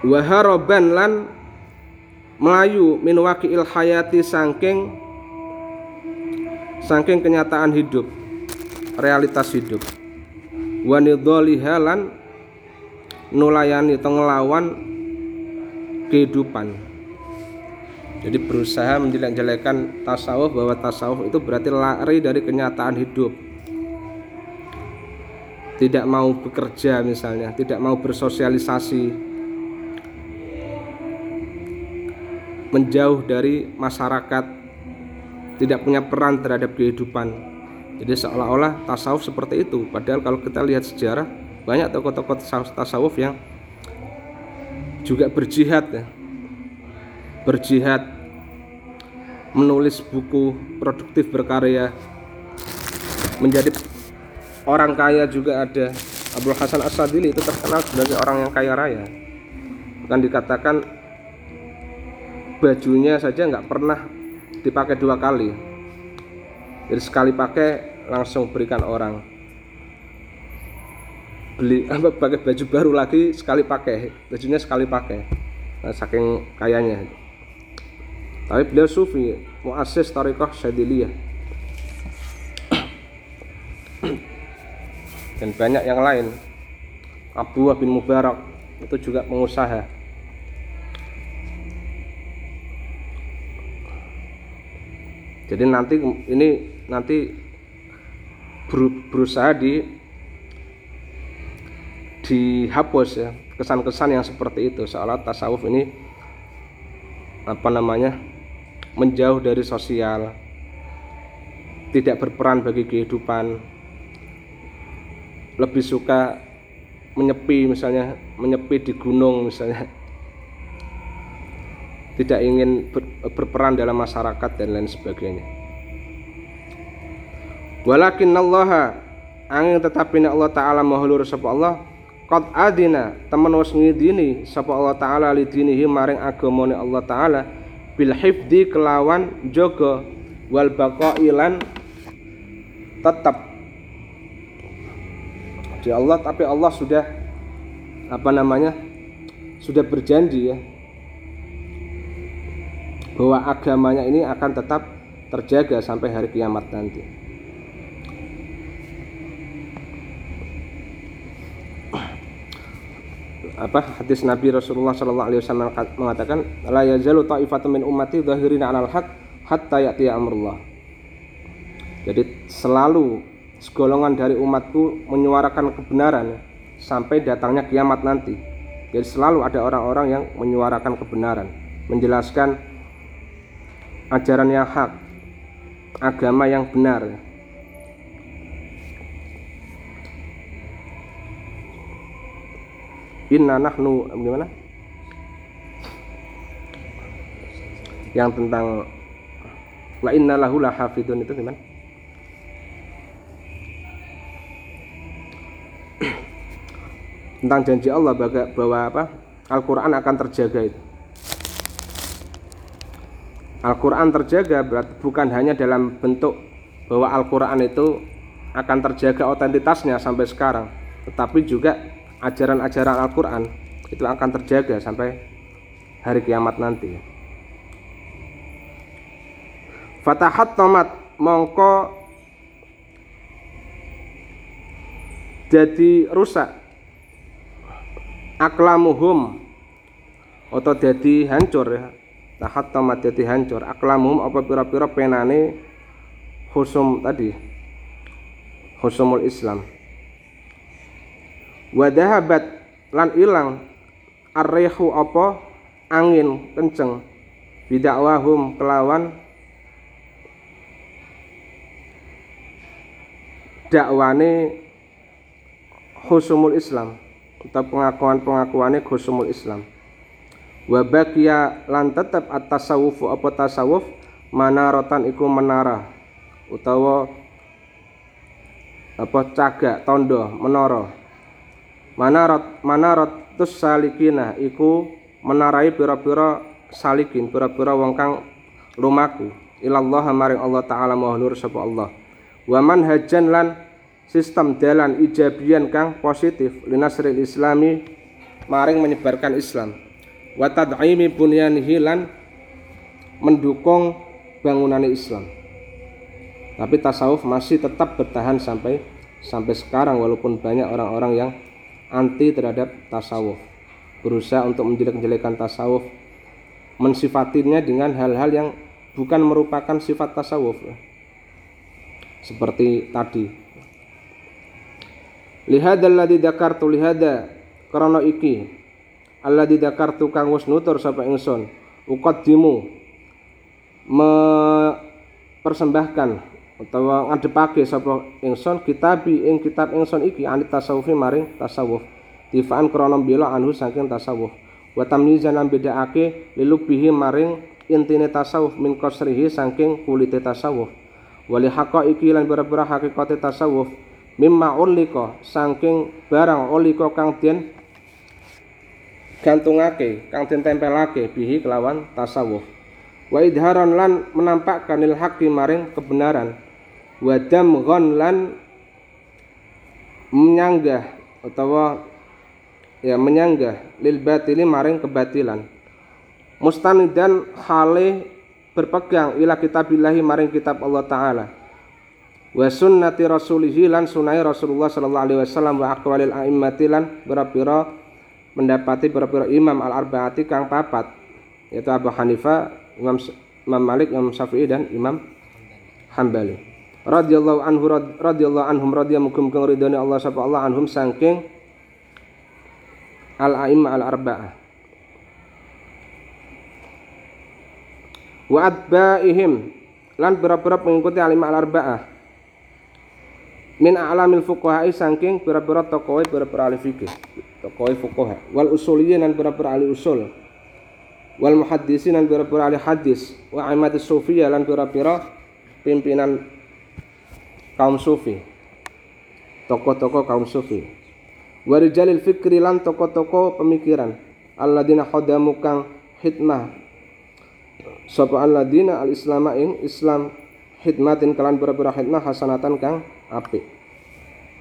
waharoban lan melayu min waqi'il hayati sangking sangking kenyataan hidup realitas hidup. Wanidholiha lan nulayani atau ngelawan kehidupan. Jadi berusaha menjelek-jelekan tasawuf bahwa tasawuf itu berarti lari dari kenyataan hidup. Tidak mau bekerja misalnya tidak mau bersosialisasi menjauh dari masyarakat tidak punya peran terhadap kehidupan. Jadi seolah-olah tasawuf seperti itu. Padahal kalau kita lihat sejarah banyak tokoh-tokoh tasawuf yang juga berjihad ya. Berjihad menulis buku produktif berkarya menjadi orang kaya juga ada. Abdul Hasan Asadili itu terkenal sebagai orang yang kaya raya. Kan dikatakan bajunya saja nggak pernah dipakai dua kali. Jadi sekali pakai langsung berikan orang. Beli apa pakai baju baru lagi sekali pakai bajunya sekali pakai. Nah, saking kayanya. Tapi beliau sufi muassis tarikah syadiliyah. Dan banyak yang lain. Abu bin Mubarak itu juga pengusaha jadi nanti ini nanti berusaha di dihapus ya kesan-kesan yang seperti itu. Seolah tasawuf ini apa namanya menjauh dari sosial tidak berperan bagi kehidupan. Lebih suka menyepi misalnya menyepi di gunung misalnya tidak ingin ber, berperan dalam masyarakat dan lain sebagainya. Walakin Allah angin tetapi Allah taala mahlur sapa Allah qad adina temen wis ngidini sapa Allah taala lidinihi maring agamane Allah taala bil hifdi kelawan jaga wal baqai tetap di Allah tapi Allah sudah apa namanya sudah berjanji ya bahwa agamanya ini akan tetap terjaga sampai hari kiamat nanti. apa hadis Nabi Rasulullah Shallallahu Alaihi Wasallam mengatakan la yazalu ta'ifatun min ummati zahirina 'alal haq hatta ya'ti amrullah. Jadi selalu segolongan dari umatku menyuarakan kebenaran sampai datangnya kiamat nanti. Jadi selalu ada orang-orang yang menyuarakan kebenaran, menjelaskan ajaran yang hak, agama yang benar. Inna nahnu gimana? Yang tentang wa inna lahu lahafidun itu gimana? tentang janji Allah bahwa apa Al-Quran akan terjaga itu Al-Quran terjaga bukan hanya dalam bentuk bahwa Al-Quran itu akan terjaga otentitasnya sampai sekarang tetapi juga ajaran-ajaran Al-Quran itu akan terjaga sampai hari kiamat nanti. Fatahat tomat mongko jadi rusak. Aklamuhum atau jadi hancur ya tahat tamat jadi hancur. Aklamuhum apa pira-pira penane khusum tadi? Khusumul Islam. Wadahabat lan ilang. Arrehu apa? Angin kenceng. Bidakwahum kelawan. Dakwane khusumul Islam. Atau pengakuan-pengakuannya khusumul Islam wa baqiya lan tetep at-tasawuf apa tasawuf manaratan iku menara utawa apa cagak tondo menara. Manarat manarat tus salikina iku menarai pira-pira salikin pira-pira wong kang lumaku. Ilallah maring Allah taala maha nur sapa Allah. Wa manhajan lan sistem dalan ijabian kang positif linasril islami maring menyebarkan Islam wa tad'imi bunyanihi lan mendukung bangunan Islam. Tapi tasawuf masih tetap bertahan sampai sampai sekarang walaupun banyak orang-orang yang anti terhadap tasawuf. Berusaha untuk menjelek-jelekan tasawuf mensifatinya dengan hal-hal yang bukan merupakan sifat tasawuf. Seperti tadi. Lihada alladhi dzakartu lihada karena iki alladhi dzakartu kang wis nutur sapa ingsun uqaddimu me persembahkan utawa ngadepake sapa ingsun kitabi ing kitab ingsun iki anit tasawufi maring tasawuf. Difaan krana bela anhu saking tasawuf. Wa tamyizan lan bedakake lilubihi maring intine tasawuf min qasrihi saking kulite tasawuf. Wali haqaiqi lan bera-bera hakikate tasawuf mimma ulika saking barang ulika kang den gantungake kang den tempelake bihi kelawan tasawuf. Wa idharon lan menampakkan il haqqi maring kebenaran. Wa damghon lan menyanggah utawa ya menyanggah lil batili maring kebatilan. Mustanidan hale berpegang ila kitabillahi maring kitab Allah taala. Wa sunnati rasulihi lan sunai Rasulullah sallallahu alaihi wasallam wa aqwalil a'immati lan pira-pira mendapati pira-pira imam al arbaati kang papat yaitu Abu Hanifah, Imam Imam Malik, Imam Syafi'i dan Imam Hambali. Radhiyallahu anhu radhiyallahu anhum radhiyallahu mukum ridhani Allah sapa Allah anhum saking al a'immah al arba'ah. Wa atba'ihim lan pira-pira pengikuti al al arba'ah min a'lamil fuqaha saking pira-pira tokoe ahli fikih. Tokoe fuqaha. Wal usuliyyin lan pira-pira ahli usul. Wal muhaddisin lan pira-pira ahli hadis. Wa aimatus sufiyah lan pira-pira pimpinan kaum sufi. Tokoh-tokoh kaum sufi. Wa rijalil fikri lan tokoh-tokoh pemikiran. Alladzina khadamu kang hikmah. Sapa alladzina al islama ing islam hikmatin kalan pira-pira hikmah hasanatan kang apik.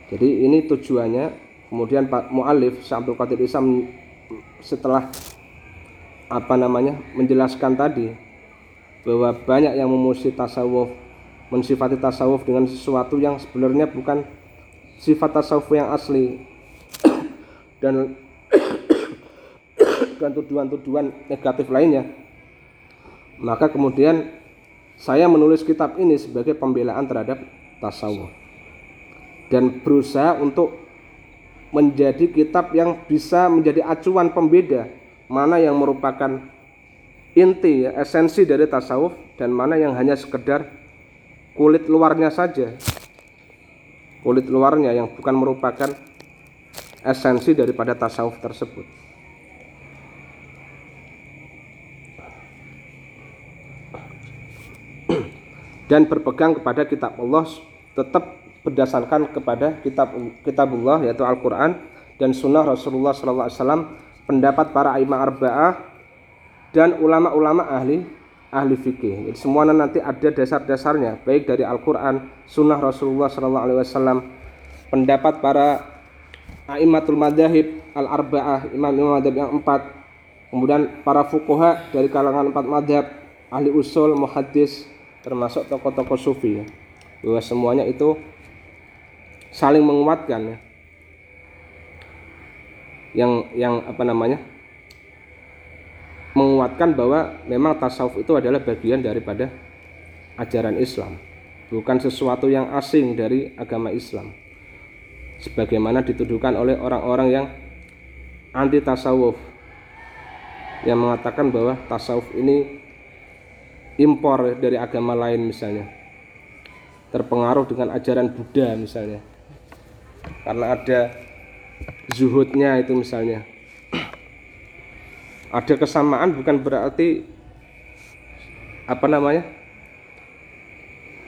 Jadi ini tujuannya. Kemudian Pak Mualif Syabdul Qadir Isam setelah apa namanya menjelaskan tadi bahwa banyak yang memuji tasawuf, mensifati tasawuf dengan sesuatu yang sebenarnya bukan sifat tasawuf yang asli dan dan tuduhan-tuduhan negatif lainnya. Maka kemudian saya menulis kitab ini sebagai pembelaan terhadap tasawuf dan berusaha untuk menjadi kitab yang bisa menjadi acuan pembeda mana yang merupakan inti ya, esensi dari tasawuf dan mana yang hanya sekedar kulit luarnya saja. Kulit luarnya yang bukan merupakan esensi daripada tasawuf tersebut. Dan berpegang kepada kitab Allah tetap berdasarkan kepada kitab kitabullah yaitu Al-Qur'an dan sunnah Rasulullah SAW pendapat para imam arba'ah dan ulama-ulama ahli ahli fikih. Jadi semuanya nanti ada dasar-dasarnya baik dari Al-Qur'an, sunnah Rasulullah SAW, pendapat para aimatul madhahib al-arba'ah, imam-imam madhab yang empat, kemudian para fukoha dari kalangan empat madhab, ahli usul, muhaddis, termasuk tokoh-tokoh sufi. Bahwa semuanya itu saling menguatkan ya. Yang yang apa namanya? Menguatkan bahwa memang tasawuf itu adalah bagian daripada ajaran Islam. Bukan sesuatu yang asing dari agama Islam. Sebagaimana dituduhkan oleh orang-orang yang anti tasawuf yang mengatakan bahwa tasawuf ini impor dari agama lain misalnya. Terpengaruh dengan ajaran Buddha misalnya karena ada zuhudnya itu misalnya. Ada kesamaan bukan berarti apa namanya?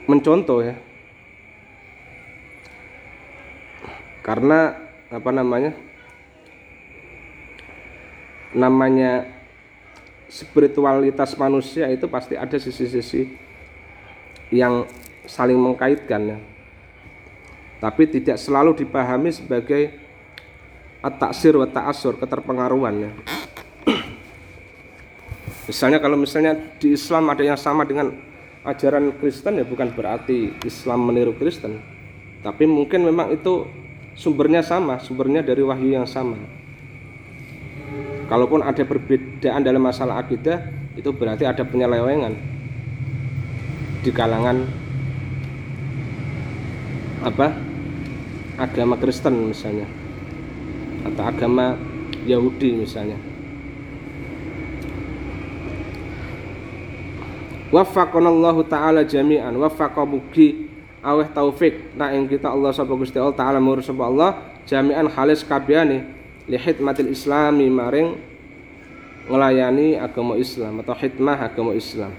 Mencontoh ya. Karena apa namanya? Namanya spiritualitas manusia itu pasti ada sisi-sisi yang saling mengkaitkan ya tapi tidak selalu dipahami sebagai at-taksir wa ta'asur keterpengaruhan ya. misalnya kalau misalnya di Islam ada yang sama dengan ajaran Kristen ya bukan berarti Islam meniru Kristen tapi mungkin memang itu sumbernya sama sumbernya dari wahyu yang sama kalaupun ada perbedaan dalam masalah akidah itu berarti ada penyelewengan di kalangan apa agama Kristen misalnya. Atau agama Yahudi misalnya. Waffaqanallahu taala jami'an. Waffaqa mugi aweh taufik. Nak ing kita Allah sapa Gusti Allah taala mur sapa Allah jami'an halis kabehane li hikmatil islami maring ngelayani agama Islam atau hikmah agama Islam.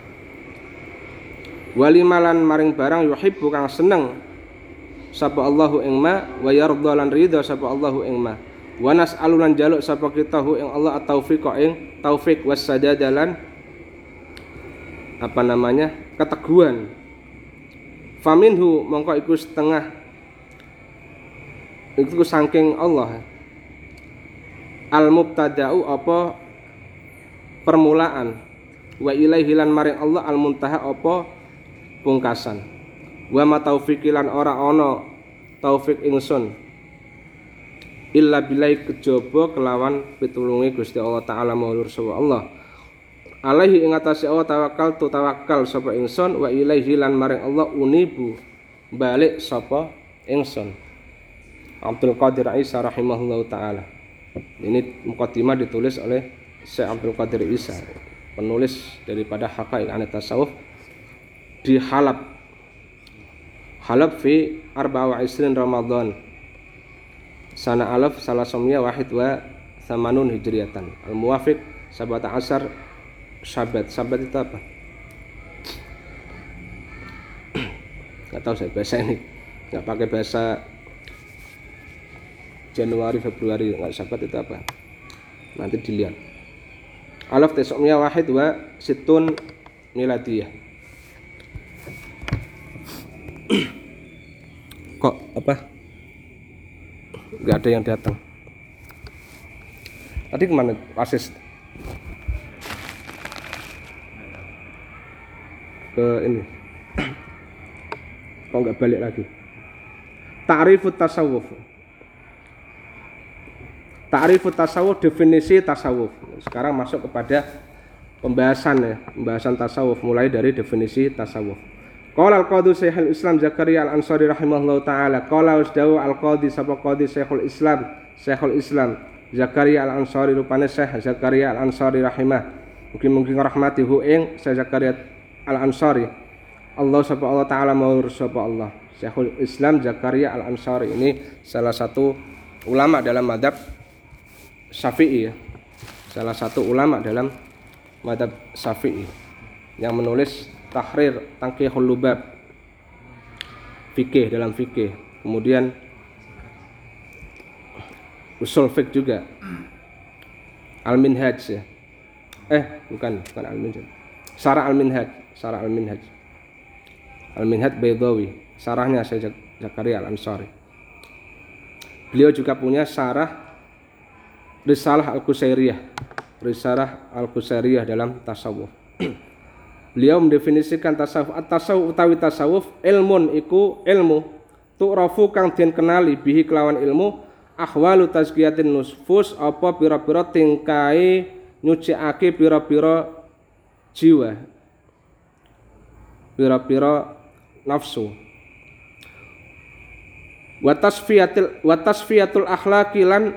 Walimalan maring barang yuhibbu kang seneng sapa Allahu ing ma wa yardha ridha sapa Allahu ing ma. Wa nas'alu jaluk sapa kita hu ing Allah at-taufiq ing taufik was sadadalan apa namanya keteguhan. Faminhu mongko iku setengah itu saking Allah. Al mubtada'u apa permulaan. Wa ilaihi lan maring Allah al muntaha apa pungkasan wa ma taufiqilan ora ana taufik ingsun illa bilai kejaba kelawan pitulunge Gusti Allah taala maulur sapa Allah. Alaihi ing atase Allah tawakal tu tawakal sapa ingsun wa ilaihi lan maring Allah unibu balik sapa ingsun. Abdul Qadir Isa rahimahullah taala. Ini mukadimah ditulis oleh Syekh Abdul Qadir Isa penulis daripada Haqaiq Anit Tasawuf di Halab Halab fi arba wa isrin Ramadan. Sana alaf salah somnya wahid wa samanun hijriyatan. Al muwafiq sabata asar sabat. Sabat itu apa? Nggak tahu saya bahasa ini. Nggak pakai bahasa Januari Februari. Nggak sabat itu apa? Nanti dilihat. Alaf tesoknya wahid wa situn miladiyah kok apa? Nggak ada yang datang. Tadi ke mana asis? Ke ini. Kok nggak balik lagi? Ta'rifut tasawuf. Ta'rifut tasawuf definisi tasawuf. Sekarang masuk kepada pembahasan ya pembahasan tasawuf. Mulai dari definisi tasawuf Qala al-Qadhi Syekhul Islam Zakaria Al-Ansari rahimahullah taala. Qala usdawu al-Qadhi sapa Qadhi Syekhul Islam, Syekhul Islam Zakaria Al-Ansari rupane Syekh Zakaria Al-Ansari rahimah. Mungkin-mungkin rahmati hu ing Syekh Zakaria Al-Ansari. Allah sapa Allah taala maur sapa Allah. Syekhul Islam Zakaria Al-Ansari ini salah satu ulama dalam madhab Syafi'i ya. Salah satu ulama dalam madhab Syafi'i yang menulis tahrir tangkihul lubab. Fikih dalam fikih. Kemudian usul fik juga. Al minhaj ya. Eh bukan bukan al minhaj sarah al minhaj sarah al minhaj al minhaj baydawi. Sarahnya saya Zakaria al ansari beliau juga punya sarah risalah al kusairiyah risalah al kusairiyah dalam tasawuf Beliau mendefinisikan tasawuf. At-tasawuf utawi tasawuf ilmun iku ilmu. Tu'rafu kang den kenali bihi kelawan ilmu ahwalu tazkiyatin nusfus apa pira-pira tingkai nyuciake pira-pira jiwa. Pira-pira nafsu. Wa tasfiyatil wa tasfiyatul lan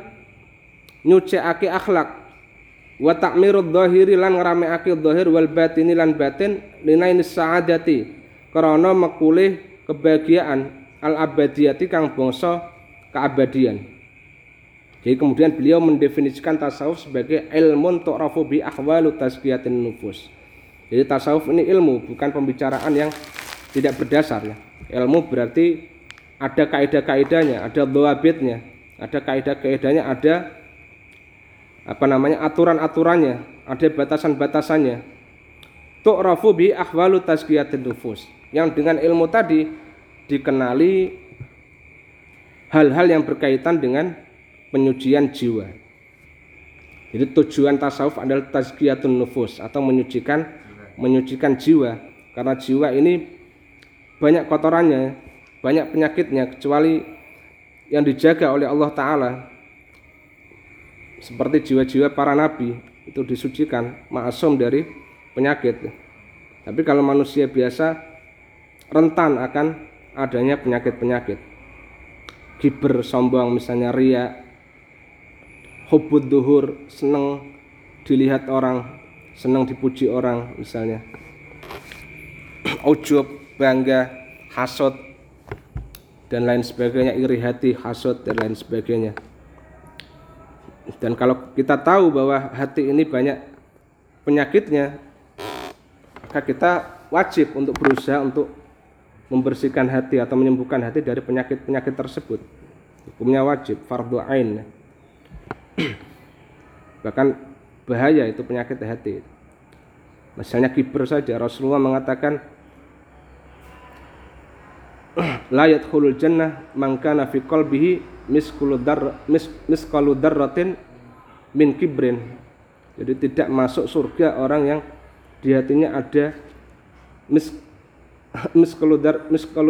akhlak wa ta'mirud dhahiri lan ngramekake dhahir wal batini lan batin linaini sa'adati krana mekulih kebahagiaan al abadiyati kang bangsa keabadian. Jadi kemudian beliau mendefinisikan tasawuf sebagai ilmu tu'rafu bi ahwalu tazkiyatin nufus. Jadi tasawuf ini ilmu bukan pembicaraan yang tidak berdasar ya. Ilmu berarti ada kaidah-kaidahnya ada dhawabitnya ada kaidah-kaidahnya ada apa namanya aturan-aturannya, ada batasan-batasannya. Tu'rafu bi ahwalu tazkiyatin nufus. Yang dengan ilmu tadi dikenali hal-hal yang berkaitan dengan penyucian jiwa. Jadi tujuan tasawuf adalah tazkiyatun nufus atau menyucikan menyucikan jiwa karena jiwa ini banyak kotorannya, banyak penyakitnya kecuali yang dijaga oleh Allah taala seperti jiwa-jiwa para nabi itu disucikan maksum dari penyakit. Tapi kalau manusia biasa rentan akan adanya penyakit-penyakit. Kiber sombong misalnya ria hubud duhur seneng dilihat orang seneng dipuji orang misalnya. Ujub bangga hasut dan lain sebagainya iri hati hasut dan lain sebagainya dan kalau kita tahu bahwa hati ini banyak penyakitnya, maka kita wajib untuk berusaha untuk membersihkan hati atau menyembuhkan hati dari penyakit-penyakit tersebut. Hukumnya wajib, fardu ain. Bahkan bahaya itu penyakit hati. Misalnya kiber saja Rasulullah mengatakan la yadkhulul jannah man kana fi qalbihi miskulu dar mis, miskalu darratin min kibrin. Jadi tidak masuk surga orang yang di hatinya ada mis miskalu dar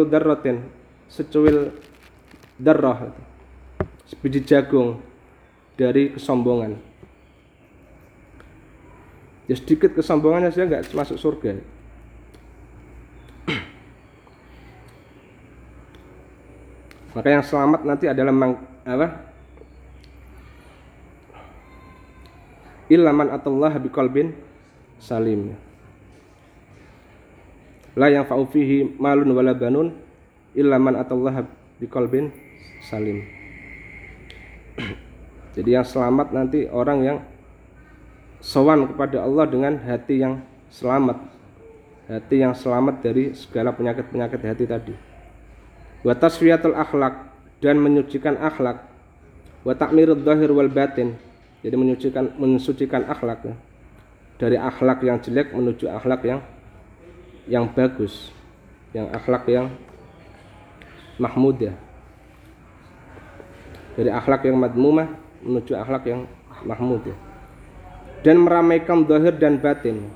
darratin secuil darrah sebiji jagung dari kesombongan. Ya sedikit kesombongannya saja nggak masuk surga maka yang selamat nanti adalah mang, apa? Ilaman atallah biqalbin salim. La yang fihi malun wala banun ilaman atallah biqalbin salim. Jadi yang selamat nanti orang yang sowan kepada Allah dengan hati yang selamat. Hati yang selamat dari segala penyakit-penyakit hati tadi wa tasfiyatul akhlak dan menyucikan akhlak. Wa ta'mirud dhahir wal batin jadi menyucikan mensucikan akhlak. Ya. dari akhlak yang jelek menuju akhlak yang yang bagus yang akhlak yang mahmud ya. Dari akhlak yang madmumah menuju akhlak yang mahmud ya. Dan meramaikan dohir dan batin.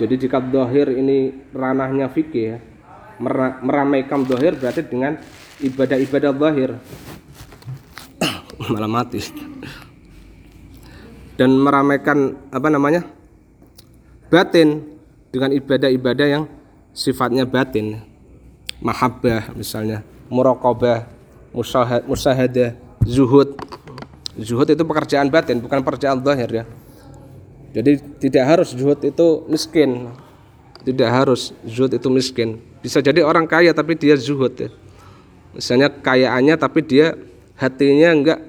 Jadi jika dohir ini ranahnya fikih ya meramaikan dohir berarti dengan ibadah-ibadah dohir malah mati. Dan meramaikan apa namanya batin dengan ibadah-ibadah yang sifatnya batin. Mahabbah misalnya. Muraqabah musahad musahadah zuhud. Zuhud itu pekerjaan batin bukan pekerjaan zahir ya. Jadi tidak harus zuhud itu miskin. Tidak harus zuhud itu miskin bisa jadi orang kaya tapi dia zuhud ya. Misalnya kayaannya tapi dia hatinya enggak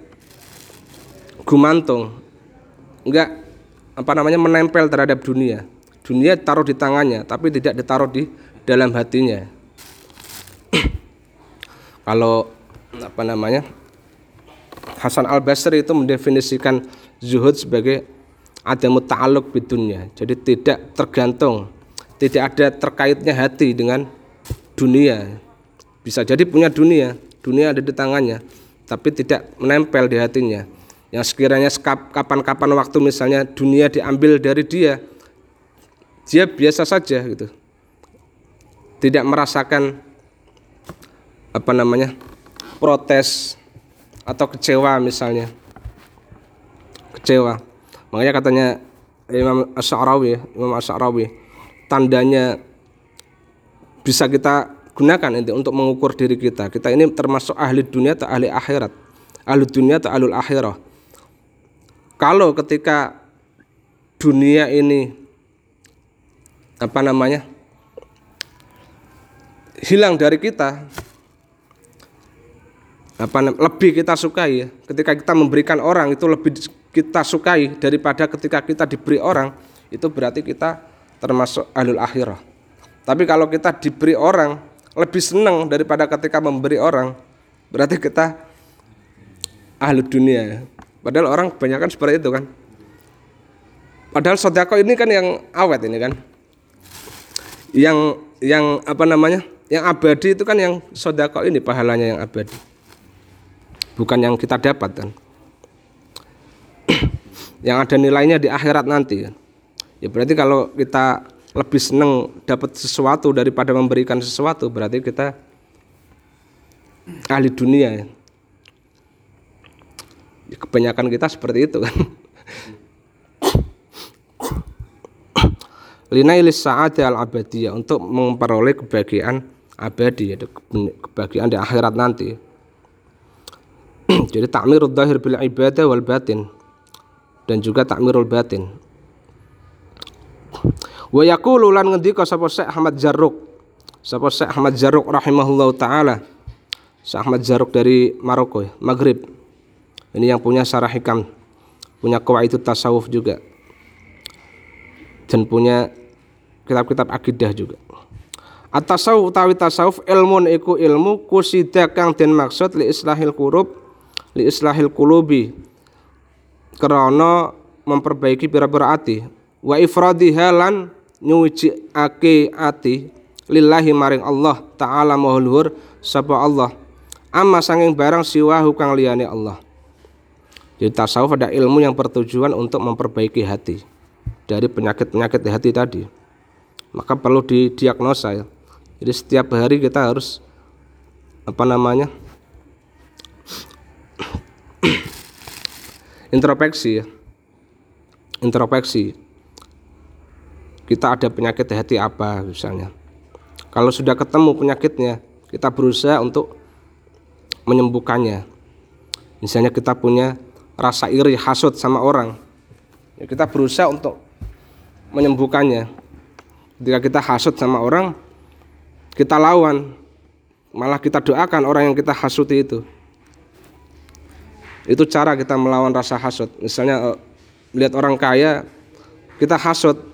gumantung. Enggak apa namanya menempel terhadap dunia. Dunia taruh di tangannya tapi tidak ditaruh di dalam hatinya. Kalau apa namanya Hasan Al Basri itu mendefinisikan zuhud sebagai ada ta'alluq bidunya jadi tidak tergantung tidak ada terkaitnya hati dengan dunia. Bisa jadi punya dunia dunia ada di tangannya tapi tidak menempel di hatinya. Yang sekiranya kapan-kapan waktu misalnya dunia diambil dari dia dia biasa saja gitu. Tidak merasakan apa namanya protes atau kecewa misalnya. Kecewa. Makanya katanya Imam Asy'arawi Imam Asy'arawi tandanya bisa kita gunakan ini untuk mengukur diri kita. Kita ini termasuk ahli dunia atau ahli akhirat? Ahli dunia atau ahli akhirah? Kalau ketika dunia ini apa namanya hilang dari kita apa lebih kita sukai ya ketika kita memberikan orang itu lebih kita sukai daripada ketika kita diberi orang itu berarti kita termasuk ahlul akhirah tapi kalau kita diberi orang lebih senang daripada ketika memberi orang berarti kita ahli dunia ya. padahal orang kebanyakan seperti itu kan. Padahal sodako ini kan yang awet ini kan. Yang yang apa namanya? Yang abadi itu kan yang sodako ini pahalanya yang abadi. Bukan yang kita dapat kan. Yang ada nilainya di akhirat nanti kan. Ya berarti kalau kita lebih senang dapat sesuatu daripada memberikan sesuatu berarti kita ahli dunia ya. ya kebanyakan kita seperti itu kan. Linailis saat al abadiyah untuk memperoleh kebahagiaan abadi yaitu kebahagiaan di akhirat nanti. Jadi takmirul zahir bil ibadah wal batin dan juga takmirul batin wa yaqulu lan ngendika sapa Syekh Ahmad Jarruk. Sapa Syekh Ahmad Jarruk rahimahullahu taala. Syekh Ahmad Jarruk dari Maroko Maghrib. Ini yang punya syarah hikam punya itu tasawuf juga. Dan punya kitab-kitab akidah juga. At-tasawuf utawi tasawuf ilmun iku ilmu kusida kang den maksud li islahil kurub li islahil kulubi krana memperbaiki pira-pira ati wa ifradiha lan nyuciake ati lillahi maring Allah taala maha luhur sapa Allah amma sanging barang siwahu kang liyane Allah jadi tasawuf ada ilmu yang bertujuan untuk memperbaiki hati dari penyakit-penyakit hati tadi maka perlu didiagnosa ya jadi setiap hari kita harus apa namanya? introspeksi ya. Introspeksi. Kita ada penyakit hati apa misalnya. Kalau sudah ketemu penyakitnya, kita berusaha untuk menyembuhkannya. Misalnya kita punya rasa iri, hasut sama orang. Ya kita berusaha untuk menyembuhkannya. Ketika kita hasut sama orang, kita lawan malah kita doakan orang yang kita hasuti itu itu cara kita melawan rasa hasut misalnya melihat orang kaya kita hasut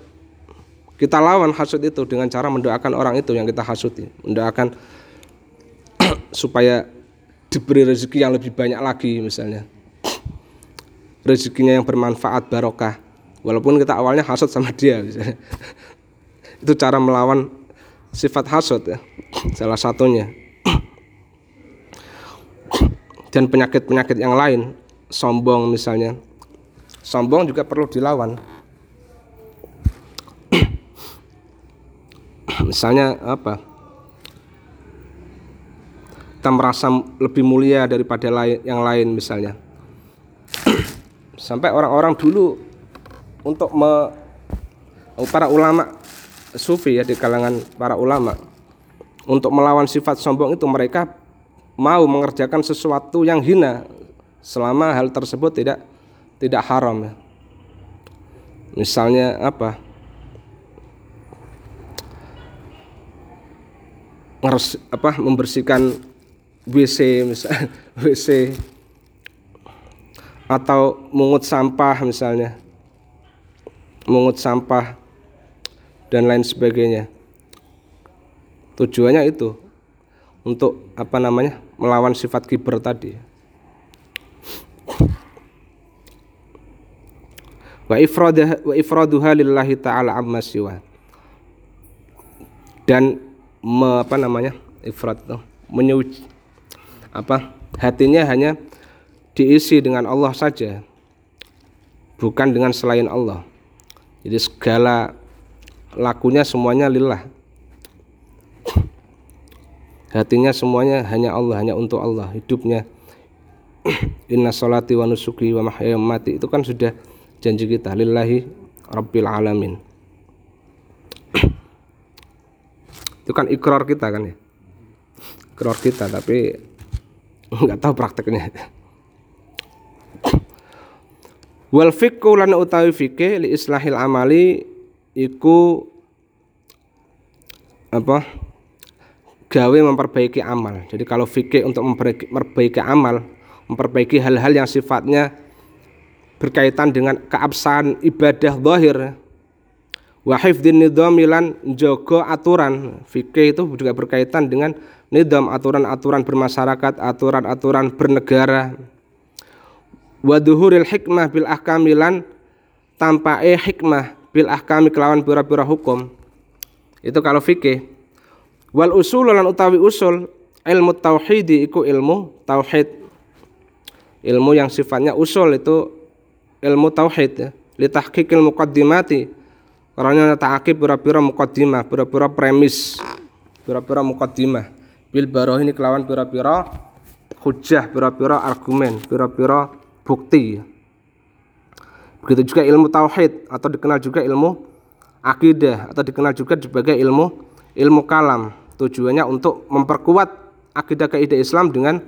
kita lawan hasut itu dengan cara mendoakan orang itu yang kita hasuti. Mendoakan supaya diberi rezeki yang lebih banyak lagi misalnya. Rezekinya yang bermanfaat barokah. Walaupun kita awalnya hasut sama dia misalnya. itu cara melawan sifat hasut ya. Salah satunya. Dan penyakit-penyakit yang lain sombong misalnya. Sombong juga perlu dilawan misalnya apa kita merasa lebih mulia daripada yang lain misalnya sampai orang-orang dulu untuk me, para ulama sufi ya di kalangan para ulama untuk melawan sifat sombong itu mereka mau mengerjakan sesuatu yang hina selama hal tersebut tidak tidak haram ya. Misalnya apa? Ngers, apa membersihkan WC misalnya WC atau mungut sampah misalnya mungut sampah dan lain sebagainya. Tujuannya itu untuk apa namanya melawan sifat kiber tadi. Wa wa ifraduha lillahi taala amma siwa. Dan me, apa namanya ifrad itu menyuci apa hatinya hanya diisi dengan Allah saja bukan dengan selain Allah. Jadi segala lakunya semuanya lillah. Hatinya semuanya hanya Allah hanya untuk Allah hidupnya. Inna salati wa nusuki wa mahyaya itu kan sudah janji kita lillahi rabbil alamin itu kan ikrar kita kan ya? Ikrar kita tapi nggak tahu prakteknya. Wal fikku lan utawi fikih li islahil amali iku apa? Gawe memperbaiki amal. Jadi kalau fikih untuk memperbaiki amal memperbaiki hal-hal yang sifatnya berkaitan dengan keabsahan ibadah zahir wa hifdzin nidhamilan jogo aturan fikih itu juga berkaitan dengan nidam aturan-aturan bermasyarakat, aturan-aturan bernegara. Waduhuril hikmah bil ahkamilan tanpa eh hikmah bil ahkami kelawan pura-pura hukum. Itu kalau fikih. Wal usul lan utawi usul ilmu tauhidi iku ilmu tauhid. Ilmu yang sifatnya usul itu ilmu tauhid ya. Litahqiqil muqaddimati karena ta'akib pura-pura muqaddimah, pura-pura premis, pura-pura muqaddimah bil ini kelawan pira-pira hujah pira-pira argumen pira-pira bukti. Begitu juga ilmu tauhid atau dikenal juga ilmu akidah atau dikenal juga sebagai ilmu ilmu kalam. Tujuannya untuk memperkuat akidah kaidah Islam dengan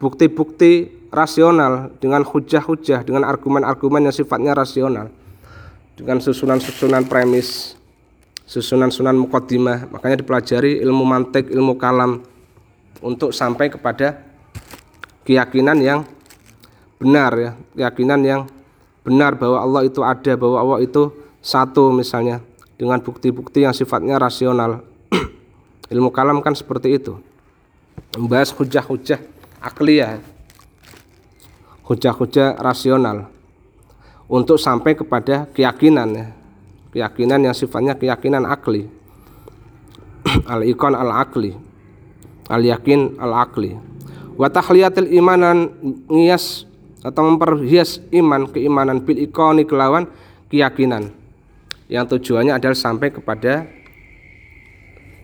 bukti-bukti rasional dengan hujah-hujah dengan argumen-argumen yang sifatnya rasional dengan susunan-susunan premis susunan-susunan mukaddimah makanya dipelajari ilmu mantik ilmu kalam untuk sampai kepada keyakinan yang benar ya, keyakinan yang benar bahwa Allah itu ada, bahwa Allah itu satu misalnya dengan bukti-bukti yang sifatnya rasional. Ilmu kalam kan seperti itu. Membahas hujah-hujah akliyah. Hujah-hujah rasional untuk sampai kepada keyakinan ya. Keyakinan yang sifatnya keyakinan akli. Al-ikon al-akli. Al yakin al akli wa tahliyatil imanan ngias atau memperhias iman keimanan bil ikoni kelawan keyakinan. Yang tujuannya adalah sampai kepada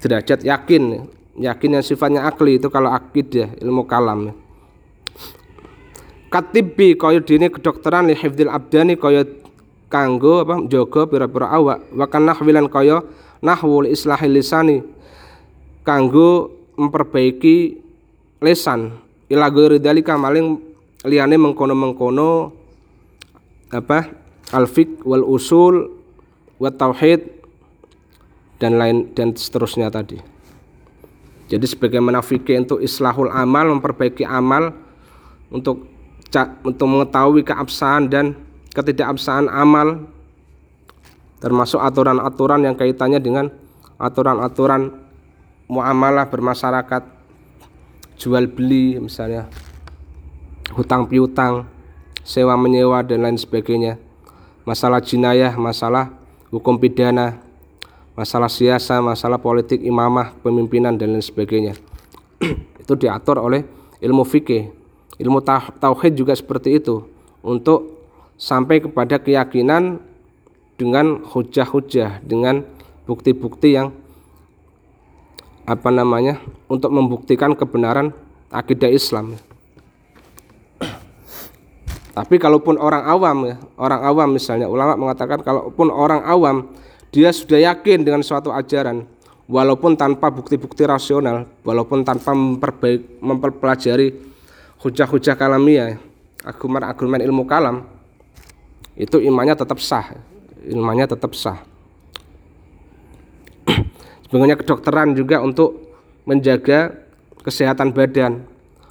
derajat yakin. Yakin yang sifatnya akli itu kalau akidah ilmu kalam katibi kaya dini kedokteran li hifdil abdani kaya kanggo apa jaga pira-pira awak wa kan nahwilan kaya nahwul islahil lisani kanggo memperbaiki lesan ila ghairi dalika maling liyane mengkono-mengkono apa alfik wal usul wa tauhid dan lain dan seterusnya tadi. Jadi sebagaimana fikih untuk islahul amal memperbaiki amal untuk untuk mengetahui keabsahan dan ketidakabsahan amal termasuk aturan-aturan yang kaitannya dengan aturan-aturan muamalah bermasyarakat jual beli misalnya hutang piutang sewa menyewa dan lain sebagainya. Masalah jinayah masalah hukum pidana masalah siasa masalah politik imamah pemimpinan dan lain sebagainya. Itu diatur oleh ilmu fikih ilmu tauhid juga seperti itu untuk sampai kepada keyakinan dengan hujah-hujah dengan bukti-bukti yang apa namanya untuk membuktikan kebenaran akidah Islam. Tapi kalaupun orang awam ya, orang awam misalnya ulama mengatakan kalaupun orang awam dia sudah yakin dengan suatu ajaran walaupun tanpa bukti-bukti rasional, walaupun tanpa memperbaik, mempelajari hujah-hujah kalamiah, argumen-argumen ilmu kalam, itu imannya tetap sah, imannya tetap sah. Sebenarnya kedokteran juga untuk menjaga kesehatan badan,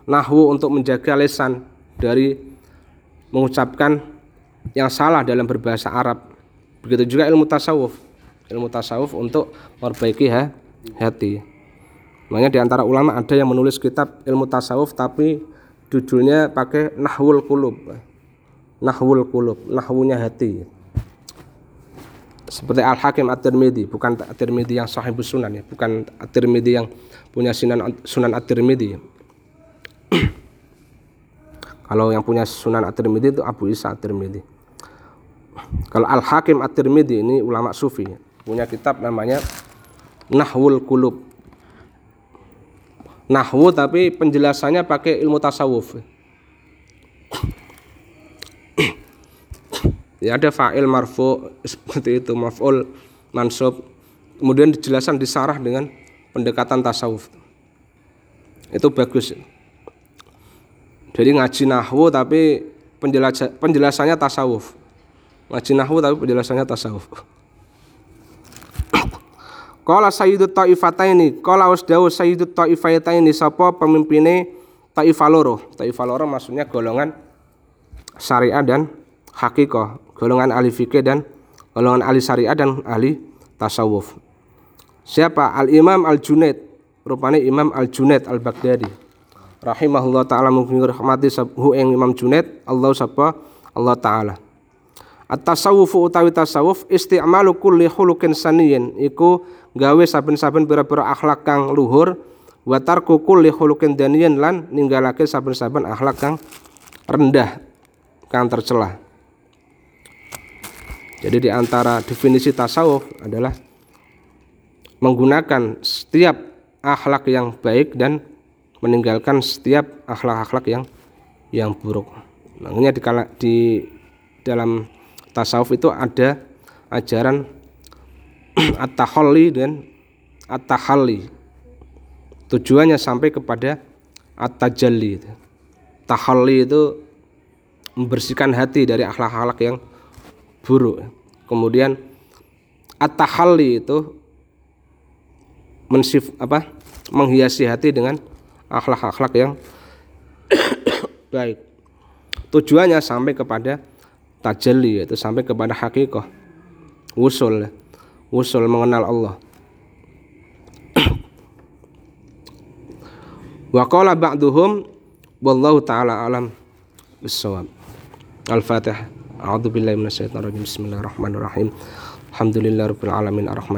nahwu untuk menjaga lesan dari mengucapkan yang salah dalam berbahasa Arab. Begitu juga ilmu tasawuf ilmu tasawuf untuk memperbaiki ha, hati. Makanya di antara ulama ada yang menulis kitab ilmu tasawuf tapi judulnya pakai nahwul kulub. Nahwul kulub, nahwunya hati. Seperti Al-Hakim At-Tirmidzi, bukan At-Tirmidzi yang sahih sunan ya, bukan At-Tirmidzi yang punya sunan sunan At-Tirmidzi. Kalau yang punya sunan At-Tirmidzi itu Abu Isa At-Tirmidzi. Kalau Al-Hakim At-Tirmidzi ini ulama sufi punya kitab namanya Nahwul Kulub. Nahwu tapi penjelasannya pakai ilmu tasawuf. ya ada fa'il marfu seperti itu, maf'ul mansub. Kemudian dijelaskan disarah dengan pendekatan tasawuf. Itu bagus. Jadi ngaji nahwu tapi penjelasannya tasawuf. Ngaji nahwu tapi penjelasannya tasawuf. Kala Sayyidut Taifataini, kala wasdawu Sayyidut Taifataini sapa pemimpine Taifah loro. Taifah loro maksudnya golongan syariah dan hakikoh, golongan ahli fikih dan golongan ahli syariah dan ahli tasawuf. Siapa? Al Imam Al Junaid, rupanya Imam Al Junaid Al Baghdadi. Rahimahullah taala mugi rahmati hu ing Imam Junaid, Allah sapa Allah taala. At-tasawufu utawi tasawuf isti'malu kulli khuluqin saniyin iku gawe saben-saben pira-pira akhlak kang luhur wa tarku kulli khuluqin daniyin lan ninggalake saben-saben akhlak kang rendah kang tercela. Jadi di antara definisi tasawuf adalah menggunakan setiap akhlak yang baik dan meninggalkan setiap akhlak-akhlak yang yang buruk. Makanya di, di dalam tasawuf itu ada ajaran at-tahalli dan at-tahalli. Tujuannya sampai kepada at-tajalli. Tahalli itu membersihkan hati dari akhlak-akhlak yang buruk. Kemudian at-tahalli itu mensif apa? menghiasi hati dengan akhlak-akhlak yang baik. Tujuannya sampai kepada tajalli yaitu sampai kepada hakikoh usul usul mengenal Allah. Wa qala ba'duhum wallahu taala alam bissawab. Al-fatihah. A'udzu billahi minasyaitonir rajim bismillahirrahmanirrahim. Alhamdulillahirabbil alamin. Arrahman